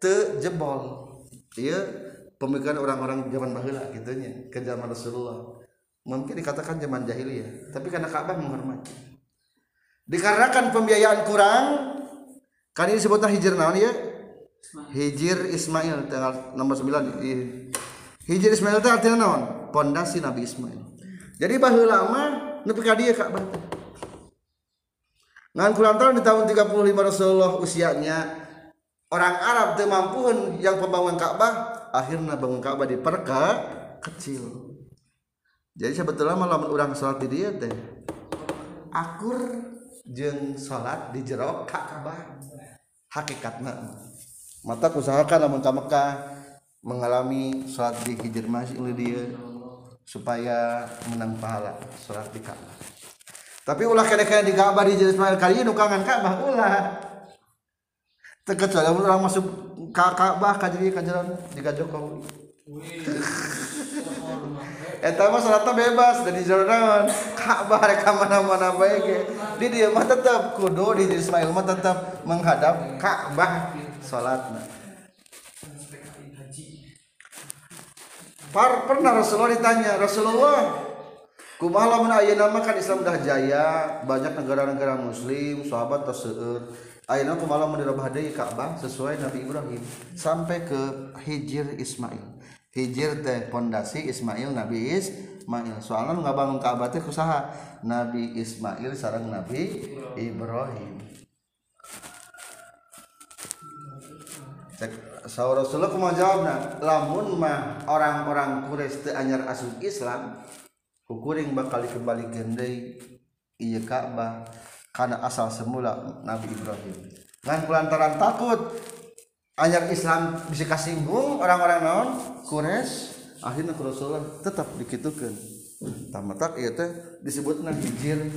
teu jebol. Ieu pemikiran orang-orang zaman baheula kitu nya ke zaman Rasulullah. Mungkin dikatakan zaman jahiliyah tapi karena Ka'bah menghormati. Dikarenakan pembiayaan kurang kan ini disebutnya hijr naon ya? Hijir Ismail tanggal nomor 9 hijir Ismail itu artinya naon? Pondasi Nabi Ismail. Jadi baheula lama nepi ka dieu Ka'bah ngan kulantaran di tahun 35 Rasulullah usianya orang Arab teu mampuhun yang pembangunan Ka'bah akhirnya bangun Ka'bah di perka kecil. Jadi sebetulnya malam orang sholat di dia teh akur jeng sholat di jerok Ka'bah. Hakikat mata usahakan namun ka Mekah mengalami sholat di hijr masjid dia supaya menang pahala sholat di Ka'bah tapi ulah kena-kena di Ka'bah di Ismail kali ini kangen Ka'bah ulah. Terkecuali orang masuk ke Ka'bah kajari kajaran di Jokowi eta mah salatna bebas dari jalan Ka'bah rek mana-mana bae ge. Di dieu mah tetep kudu di Ismail mah tetep menghadap Ka'bah salatna Par, pernah Rasulullah ditanya Rasulullah kumaha lamun ayeuna mah kan Islam dah jaya? Banyak negara-negara muslim sahabat terseur ayeuna kumaha lamun dirobah Ka'bah sesuai Nabi Ibrahim sampai ke Hijir Ismail. Hijir teh pondasi Ismail Nabi Ismail. Soalnya nggak bangun Ka'bah teh kusaha Nabi Ismail sarang Nabi Ibrahim. Saur Rasulullah kumaha jawabna lamun mah orang-orang Quraisy teu anyar asup Islam kukuring bakal dikembali deui ieu Ka'bah karena asal semula Nabi Ibrahim. Dengan pelantaran takut ayat Islam bisa kasinggung orang-orang non Quraisy akhirnya Rasulullah tetap dikitukan tamatak iya teh disebutnya hijir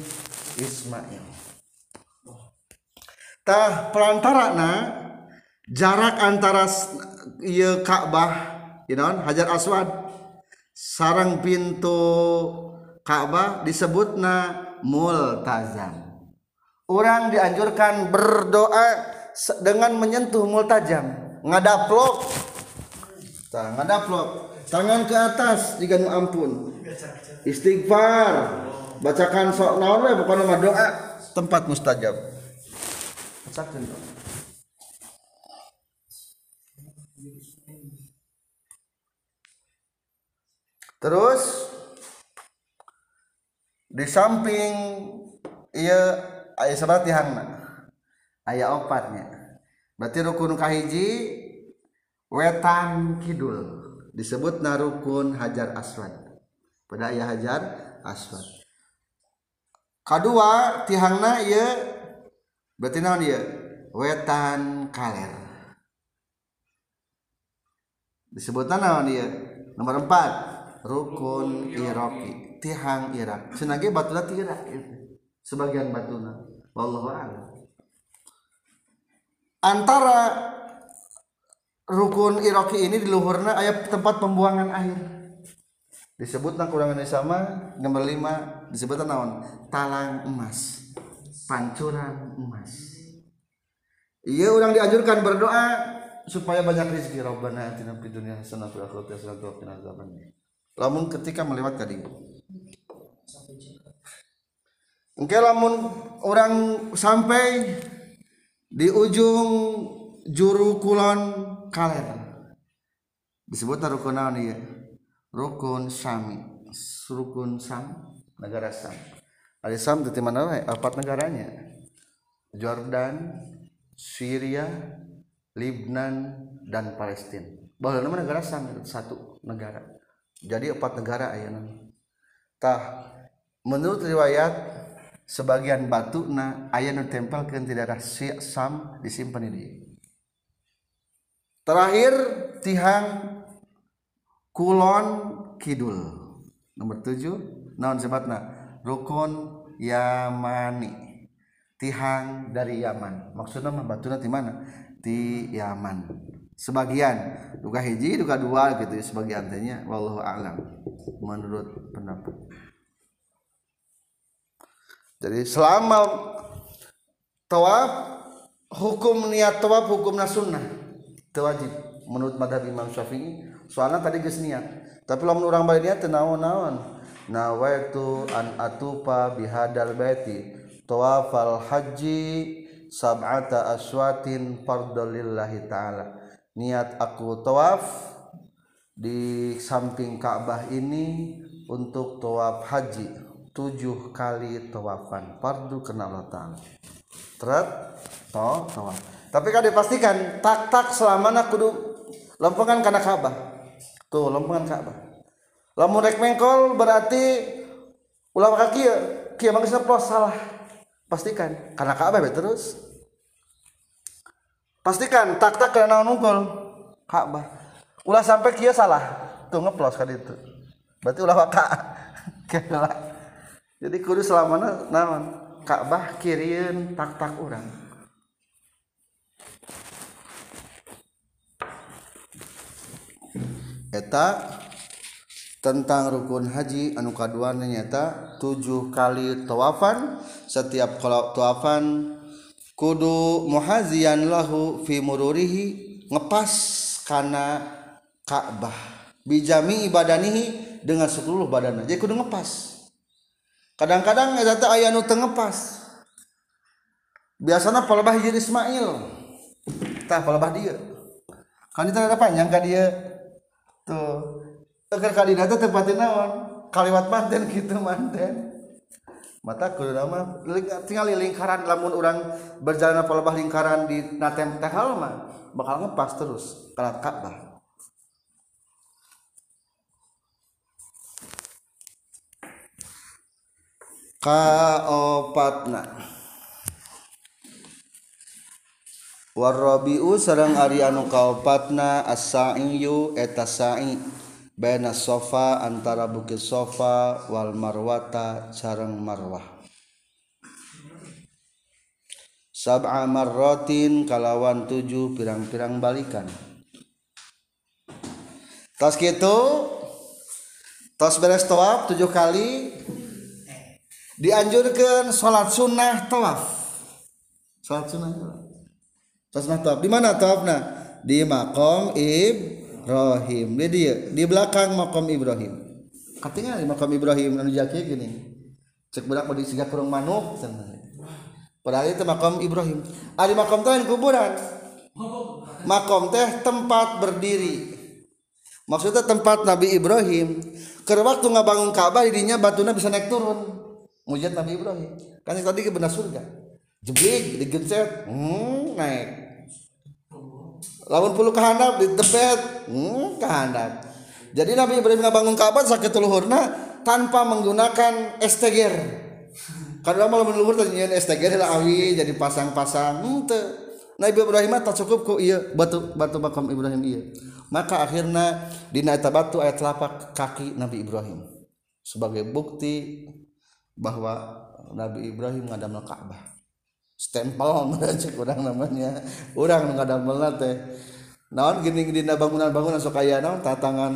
Ismail. Tah pelantara na jarak antara iya Ka'bah you know, Hajar Aswad sarang pintu Ka'bah disebutna multazam. Orang dianjurkan berdoa dengan menyentuh multajam ngadaplok tah ngadaplok tangan ke atas jika ampun. Istighfar. Bacakan sok naon we doa tempat mustajab terus di samping iya ayat seberapa tihangna ayat opatnya. Berarti rukun kahiji wetan kidul. Disebut narukun hajar aswad. Pada ayat hajar aswad. Kedua tihangna iya berarti naon iya wetan kaler. Disebutnya naon iya nomor empat rukun iroki tihang irak. Senagi batuna tirak sebagian batuna wallahu a'lam. Antara rukun iroki ini di luhurna ayat tempat pembuangan air. Disebutnya kurangan sama nomor lima disebutnya naon? Talang emas. Pancuran emas. Iya orang dianjurkan berdoa supaya banyak rezeki. Rabbana atina fid dunya hasanah wa fil akhirati hasanah wa qina adzabannar lamun ketika melewat tadi Engke lamun orang sampai di ujung juru kulon kaler. Disebut rukun naon ieu rukun Syami rukun Sam negara Sam. Ada Sam di mana empat negaranya. Jordan Syria Lebanon dan Palestina. Bahwa negara Sam satu negara jadi empat negara ayatah menurut riwayat sebagian batu nah ayat tempel ke tidak Sam disimpan ini terakhir tihang Kulon Kidul. Nomor 7 naon sebatna rukun Yamani. Tihang dari Yaman. Maksudnya mah batuna di mana? Di Yaman. Sebagian. Duga hiji duga dua gitu sebagian tanya wallahu a'lam. Menurut pendapat. Jadi selama tawaf hukum niat tawaf hukumna sunnah. Wajib. Menurut madhab Imam Syafi'i soalnya tadi geus niat. Tapi lamun urang balik niat naon-naon. Nawaitu an atupa bihadal baiti. Tawafal haji sab'ata aswatin fardalillahi ta'ala niat aku tawaf di samping Ka'bah ini untuk tawaf haji. Tujuh kali tawafan. Fardu kena Allah teret to tawaf. Tapi kan dipastikan tak tak selama nak kudu lempengan karena Ka'bah. Tuh lempengan Ka'bah. Lamun rek mengkol berarti ulah kaki ya kia plos salah. Pastikan karena Ka'bah terus pastikan tak tak karena nungkol Ka'bah. Ulah sampai kia salah. Tuh ngeplos kan itu. Berarti ulah waka. Jadi kudu selamana naon? Ka'bah kirieun tak-tak urang. Eta tentang rukun haji anu kaduana nyata tujuh kali tawafan. Setiap kalau tawafan kudu muhazian lahu fi mururihi ngepas kana Ka'bah. Bijami ibadanihi dengan seluruh badannya jadi kudu ngepas. Kadang-kadang eta aya nu teu ngepas. Biasana palebah hijir Ismail. Tah palebah dia. Kan itu ada panjang ka dia. Tuh. Agar kadina teh tempatin naon? Kaliwat manten gitu manten mata kudu nama tinggal lingkaran lamun orang berjalan apa lebah lingkaran di natem tehal mah bakal ngepas terus kalau Ka'bah kaopatna. Warabiu sareng ari anu kaopatna as-sa'iyu eta sa'i baina sofa antara bukit sofa wal marwata sareng marwah. Sab'a marratin kalawan tujuh pirang-pirang balikan. Tas gitu tos beres tawaf tujuh kali. Dianjurkan sholat sunnah tawaf. Sholat sunnah di mana tawafna? Di makom Ibrahim. Di dia di belakang makom Ibrahim. Katanya di makom Ibrahim anu jaki gini. Cek budak mau disiga kurung manuk padahal itu makom Ibrahim. Ah di makom teh kuburan. Makom teh tempat berdiri. Maksudnya tempat Nabi Ibrahim. Ke waktu ngabangun Ka'bah dirinya batunya bisa naik turun. Mujad Nabi Ibrahim. Kan tadi ke benar surga. Jeblik digencet hmm, naik lawan puluh kehandap di tebet. Hmm, jadi Nabi Ibrahim bangun Ka'bah sakit luhurna tanpa menggunakan esteger. Karena malah meluhur tanya esteger lah awi jadi pasang-pasang. Hmm, Nabi Ibrahim tak cukup kok iya batu batu makam Ibrahim iya. Maka akhirnya di naita batu ayat telapak kaki Nabi Ibrahim. Sebagai bukti bahwa Nabi Ibrahim ngadam Ka'bah stempel cek orang namanya. Orang ada melat teh. Naon gini gini bangunan-bangunan sok kaya naon? Tatangan.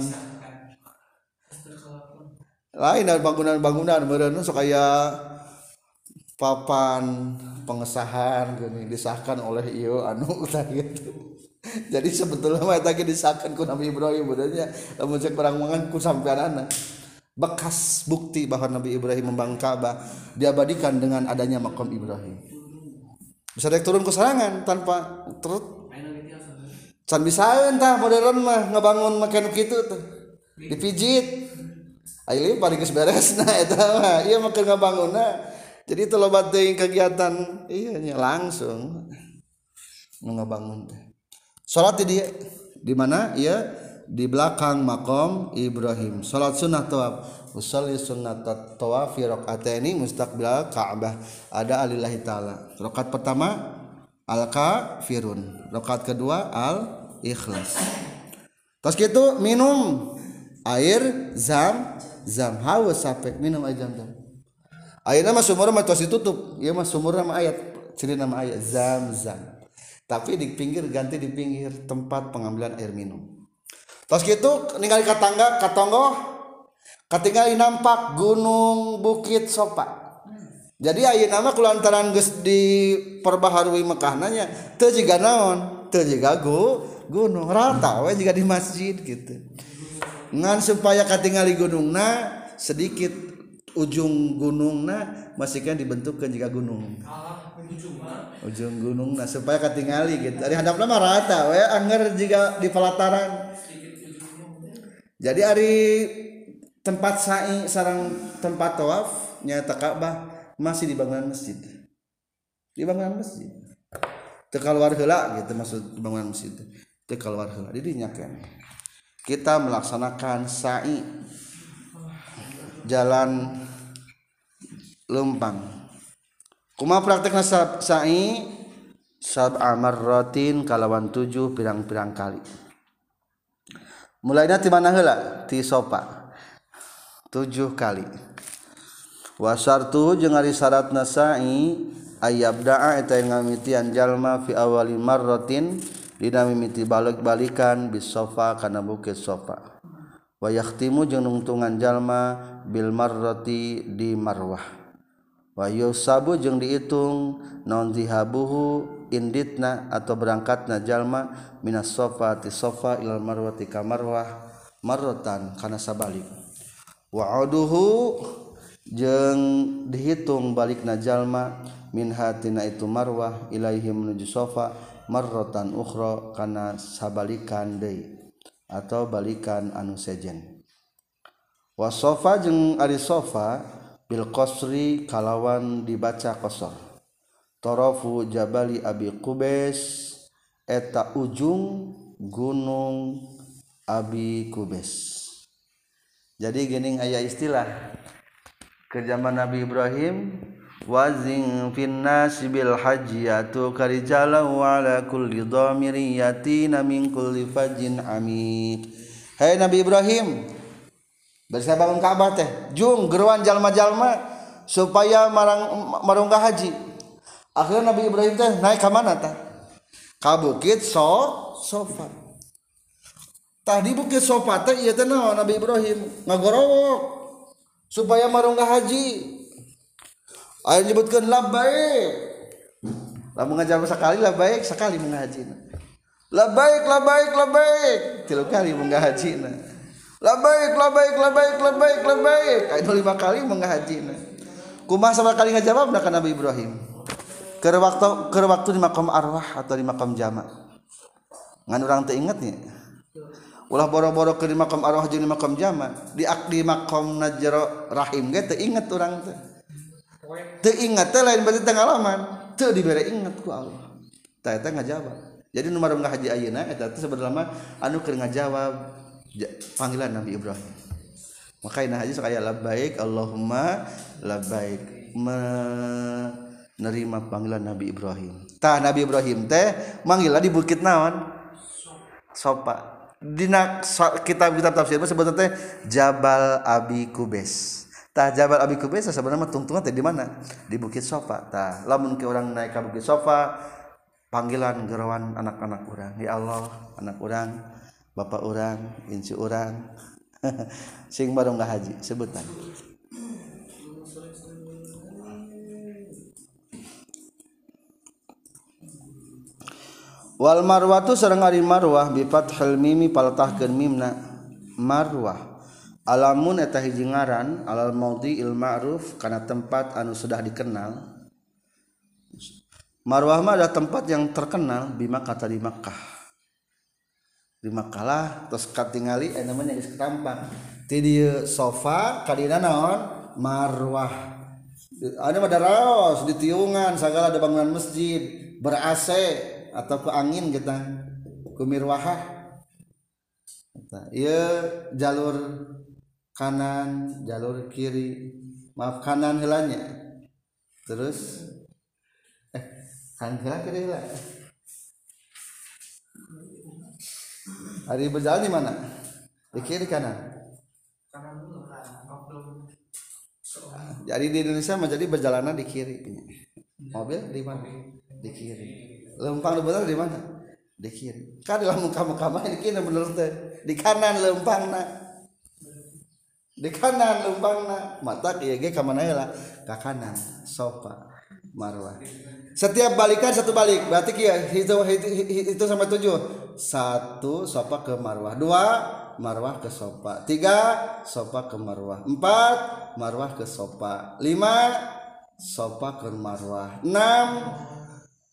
Lain bangunan-bangunan meureun sok kaya papan pengesahan gini disahkan oleh iyo anu gitu. Jadi sebetulnya mah tadi disahkan ku Nabi Ibrahim benernya lamun cek perang mangan ku sampean anak bekas bukti bahwa Nabi Ibrahim membangun Ka'bah diabadikan dengan adanya makam Ibrahim bisa dek turun ke serangan tanpa terus. Can bisa entah modern mah ngebangun makan gitu tuh. Dipijit. Ayo ini paling beres. Nah itu mah iya makan ngebangun nah. Jadi itu lo batin kegiatan. Iya langsung. Ngebangun teh salat di di mana? Iya di belakang makom Ibrahim. Salat sunnah tawaf usalli sunnat tawaf fi rakaataini mustaqbil Ka'bah. Ada alillahi taala. Rakaat pertama al kafirun rakaat kedua al ikhlas terus gitu minum air zam zam. Haus sampai minum air zam zam. Air nama sumur mah tos ditutup. Ya mah sumur nama ayat ciri nama ayat zam zam. Tapi di pinggir ganti di pinggir tempat pengambilan air minum. Terus gitu ninggal katangga katonggo ketika nampak gunung bukit sopa. Jadi ayo nama kulantaran gus di perbaharui Mekah nanya tuh juga naon? Tuh juga gu gunung rata we juga di masjid gitu. Ngan supaya katingali gunung na sedikit ujung gunung na masih kan dibentukkan jika gunung. Ujung gunung nah supaya katingali gitu. Dari hadap nama rata we anger jika di pelataran. Jadi hari tempat sa'i sarang tempat tawaf nyata Ka'bah masih di bangunan masjid. Di bangunan masjid. Keluar heula gitu maksud bangunan masjid. Teu keluar heula. Jadi nyakeun kita melaksanakan sa'i. Jalan lempang. Kuma praktekna sa'i? Sab'a marratin kalawan tujuh pirang-pirang kali. Mulainya di mana heula? Ti sopa tujuh kali. Wasartu jeung ari syarat nasai ayabda'a eta ngamitian jalma fi awali marratin dina mimiti balik-balikan bis sofa kana bukit sofa. Wa yakhtimu jeung nungtungan jalma bil marrati di marwah. Wa yusabu jeung diitung non zihabuhu inditna atau berangkatna jalma minas sofa ti sofa ilal marwati ka marwah marratan kana sabalik. waduhu jeng dihitung balik najallma minhatina itu marwah Ilaihi menuju sofa marrotan uhro karena sabalikan De atau balikan anu sejen. Wasofa jeng ari sofa Bil Qosri kalawan dibaca kosor torofu Jabali Abi Kubes eta ujung Gunung Abi Kubes jadi gening ayah istilah. Ke zaman Nabi Ibrahim wazing finnasi bil haji atu karijalau ala kulli dhamiri yatina min kulli fajin amik Hai hey, Nabi Ibrahim Bersama bangun Ka'bah teh Jung geruan jalma-jalma Supaya marang, marunggah haji. Akhirnya Nabi Ibrahim teh naik ke mana teh Kabukit so sofa tadi bukti sopata iya teh naon Nabi Ibrahim? Ngagorowok supaya marunga haji. Ayo nyebutkan labbaik. Lah mengajar sekali labbaik sekali mengaji labbaik labbaik labbaik. Tilu kali mengaji labbaik labbaik labbaik labbaik labbaik. Ayo lima kali mengaji kumah sama kali ngajawab nah Nabi Ibrahim. Ke waktu ke waktu di makam arwah atau di makam jama ngan orang teringatnya ulah boro-boro ke di makam arwah jeung di makam jama di di makam najro rahim ge teu inget urang teh. Teu inget teh lain berarti pengalaman teu dibere inget ku Allah. Tah eta ngajawab. Jadi nomor rumah haji ayeuna eta teh sebenarnya anu keur ngajawab. Panggilan Nabi Ibrahim. Maka haji sekaya labbaik Allahumma labbaik. Menerima panggilan Nabi Ibrahim. Tah Nabi Ibrahim teh manggillah di bukit naon. Sopa. dina kitab-kitab tafsir sebetulnya teh Jabal Abi Kubes. Tah Jabal Abi Kubes sebenarnya tungtungan teh di mana? Di Bukit Sofa. Tah lamun ke orang naik ke Bukit Sofa panggilan gerawan anak-anak orang. Ya Allah, anak orang, bapak orang, inci orang. Sing baru nggak haji sebutan. Wal marwatu sareng ari marwah bi fathil mimi palatahkeun mimna marwah. Alamun eta hiji ngaran alal maudi il ma'ruf karena tempat anu sudah dikenal. Marwah mah ada tempat yang terkenal di kata di Makkah. Di Makkah lah terus katingali eh namanya geus tampak ti dieu sofa kadina naon? Marwah. Ada pada raos di tiungan segala ada bangunan masjid ber AC atau ke angin kita. Ke mirwahah iya jalur kanan jalur kiri. Maaf kanan helanya. Terus eh kanan heula kiri heula hari berjalan di mana? Di kiri kanan. Jadi di Indonesia menjadi berjalanan di kiri. Mobil di mana? Di kiri lempang benar di mana? Di kiri. Kan dalam muka muka di kiri bener di kanan lempang nak di kanan lumpangna mata iya ge ka mana lah? Ka kanan. Sofa marwah. Setiap balikan satu balik. Berarti kia itu, itu, itu tujuh. Satu sofa ke marwah. Dua marwah ke sofa tiga sofa ke marwah. Empat marwah ke sofa lima sofa ke marwah. Enam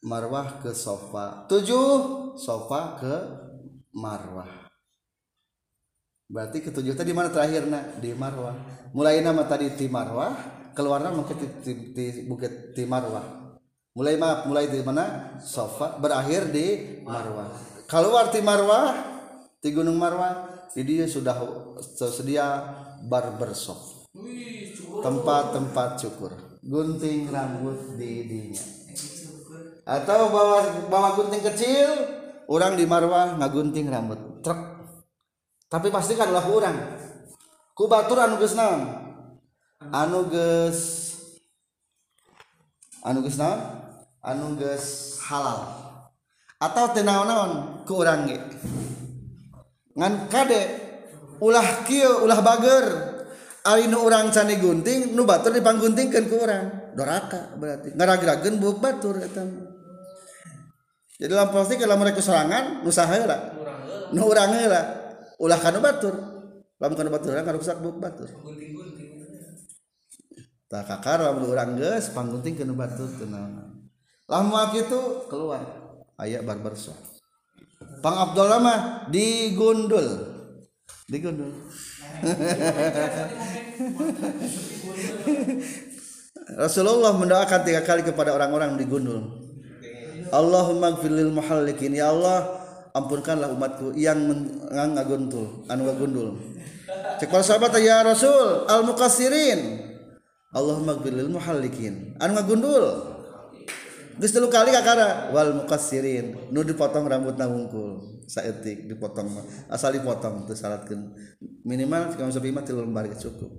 marwah ke sofa. Tujuh. Sofa ke marwah. Berarti ketujuh tadi mana terakhir nak? Di Marwah. Mulai nama tadi di Marwah keluar nama ke di, di, bukit di Marwah. Mulai maaf mulai di mana? Sofa. Berakhir di Marwah. Keluar di Marwah di Gunung Marwah di dia sudah tersedia barbershop tempat-tempat cukur. Gunting rambut di dinya atau bawa bawa gunting kecil orang di Marwah ngagunting rambut. Truk. Tapi pastikan ulah orang ku batur anu geus naon? Anu geus anu geus naon? Anu geus halal. Atau teu naon-naon ku urang ge. Ngan kade ulah kieu ulah bager. Ari nu urang cane gunting nu batur dipangguntingkeun ku urang. Doraka berarti. Ngaragerakeun buuk batur eta jadi dalam pasti kalau mereka serangan nusa heula nu urang heula ulah kana batur. Lamun kana batur kana rusak buk batur. Tak kakar lamun urang geus panggunting kana batur teu naon. Lamun kitu keluar. Aya barbar sok Pang Abdullah mah digundul. Digundul. Rasulullah mendoakan tiga kali kepada orang-orang digundul. Allahumma gfirlil muhallikin. Ya Allah ampunkanlah umatku yang ngaguntul anu ngagundul. Cek para sahabat ya Rasul al mukassirin Allahumma gfirlil muhallikin. Anu ngagundul. Geus telu kali kakara wal muqassirin. Nu dipotong rambutna wungkul saeutik dipotong asal dipotong teu salatkeun. Minimal kamu sampai mah 3 lembar cukup.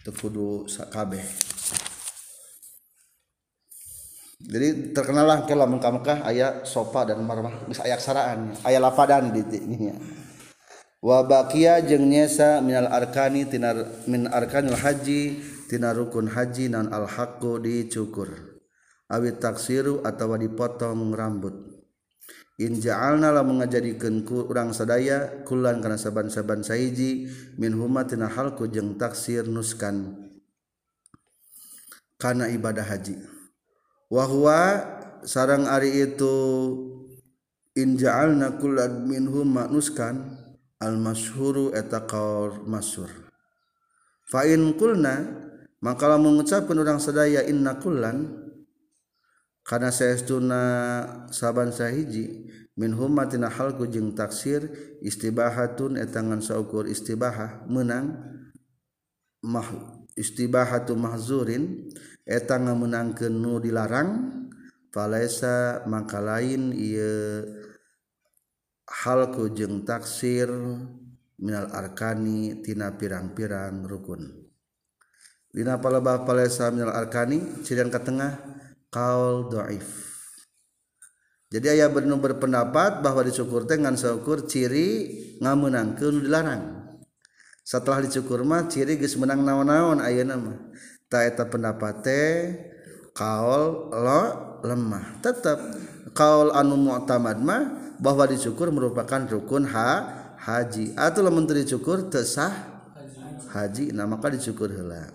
Teu kudu kabeh. Jadi terkenal lah kalau Mekah Mekah ayat sopa dan marwah bisa ayat saraan ayat lapadan di ini wa baqiya jeung nyesa minal arkani tinar min arkanil haji tina rukun haji nan al haqqu dicukur. Awit taksiru atawa dipotong rambut. In ja'alna la mengajadikeun urang sadaya kulan kana saban-saban sahiji min huma tina halku jeung taksir nuskan kana ibadah haji wahwa sarang Ari itu injaalnakulad minhum manuskan almashuru eta kaur masur. Fa'in kulna maka mengucapkan orang sedaya inna kullan karena saestuna saban sahiji min humatina halku jeung taksir istibahatun eta ngan saukur istibahah menang mah istibahatu mahzurin eta ngameunangkeun nu dilarang falaisa maka lain ieu halku jeung taksir minal arkani tina pirang-pirang rukun. Dina palebah palesa minal arkani cirian ke tengah kaul doif. Jadi ayah benar berpendapat bahwa dicukur teh ngan syukur ciri ngameunangkeun dilarang. Setelah dicukur mah ciri geus menang naon-naon ayeuna mah. Ta eta pendapat kaul lo lemah. Tetap kaul anu mu'tamad mah bahwa dicukur merupakan rukun ha haji. Atau lamun teu dicukur teu haji. Nah maka dicukur heula.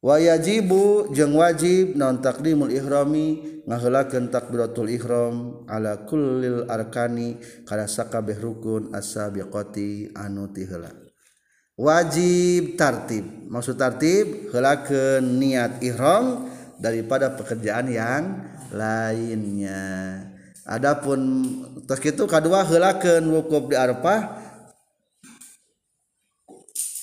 Wa yajibu jeung wajib naon takdimul ihrami ngaheulakeun takbiratul ihram ala kullil arkani kana sakabeh rukun as-sabiqati anu ti heula wajib tartib. Maksud tartib heulakeun niat ihram daripada pekerjaan yang lainnya. Adapun tos kitu kadua heulakeun wukuf di Arafah.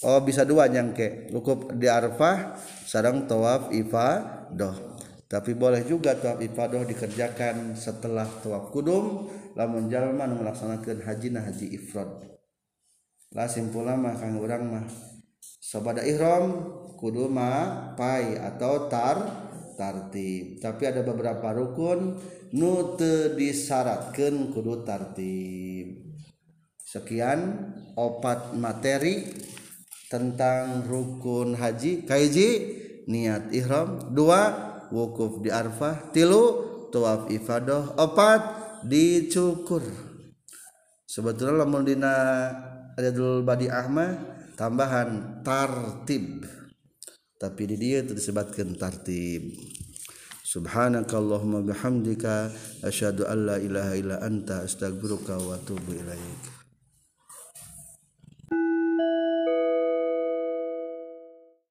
Oh bisa dua nyangke wukuf di Arafah sareng tawaf ifadah. Tapi boleh juga tawaf ifadah dikerjakan setelah tawaf kudum. Lamun jalma nu melaksanakeun haji na haji ifrad lah simpulna mah kang urang mah. Sabada ihram kudu mah pai atau tar tartib. Tapi ada beberapa rukun nu teu disyaratkeun kudu tartib. Sekian opat materi tentang rukun haji. Kaiji niat ihram. Dua wukuf di arfah. Tilu tuaf ifadah. Opat dicukur. Sebetulnya lamun dina Riyadul Badi Ahmad tambahan tartib. Tapi di dia itu disebutkan tartib. Subhanakallahumma bihamdika asyhadu an la ilaha illa anta astaghfiruka wa atubu ilaika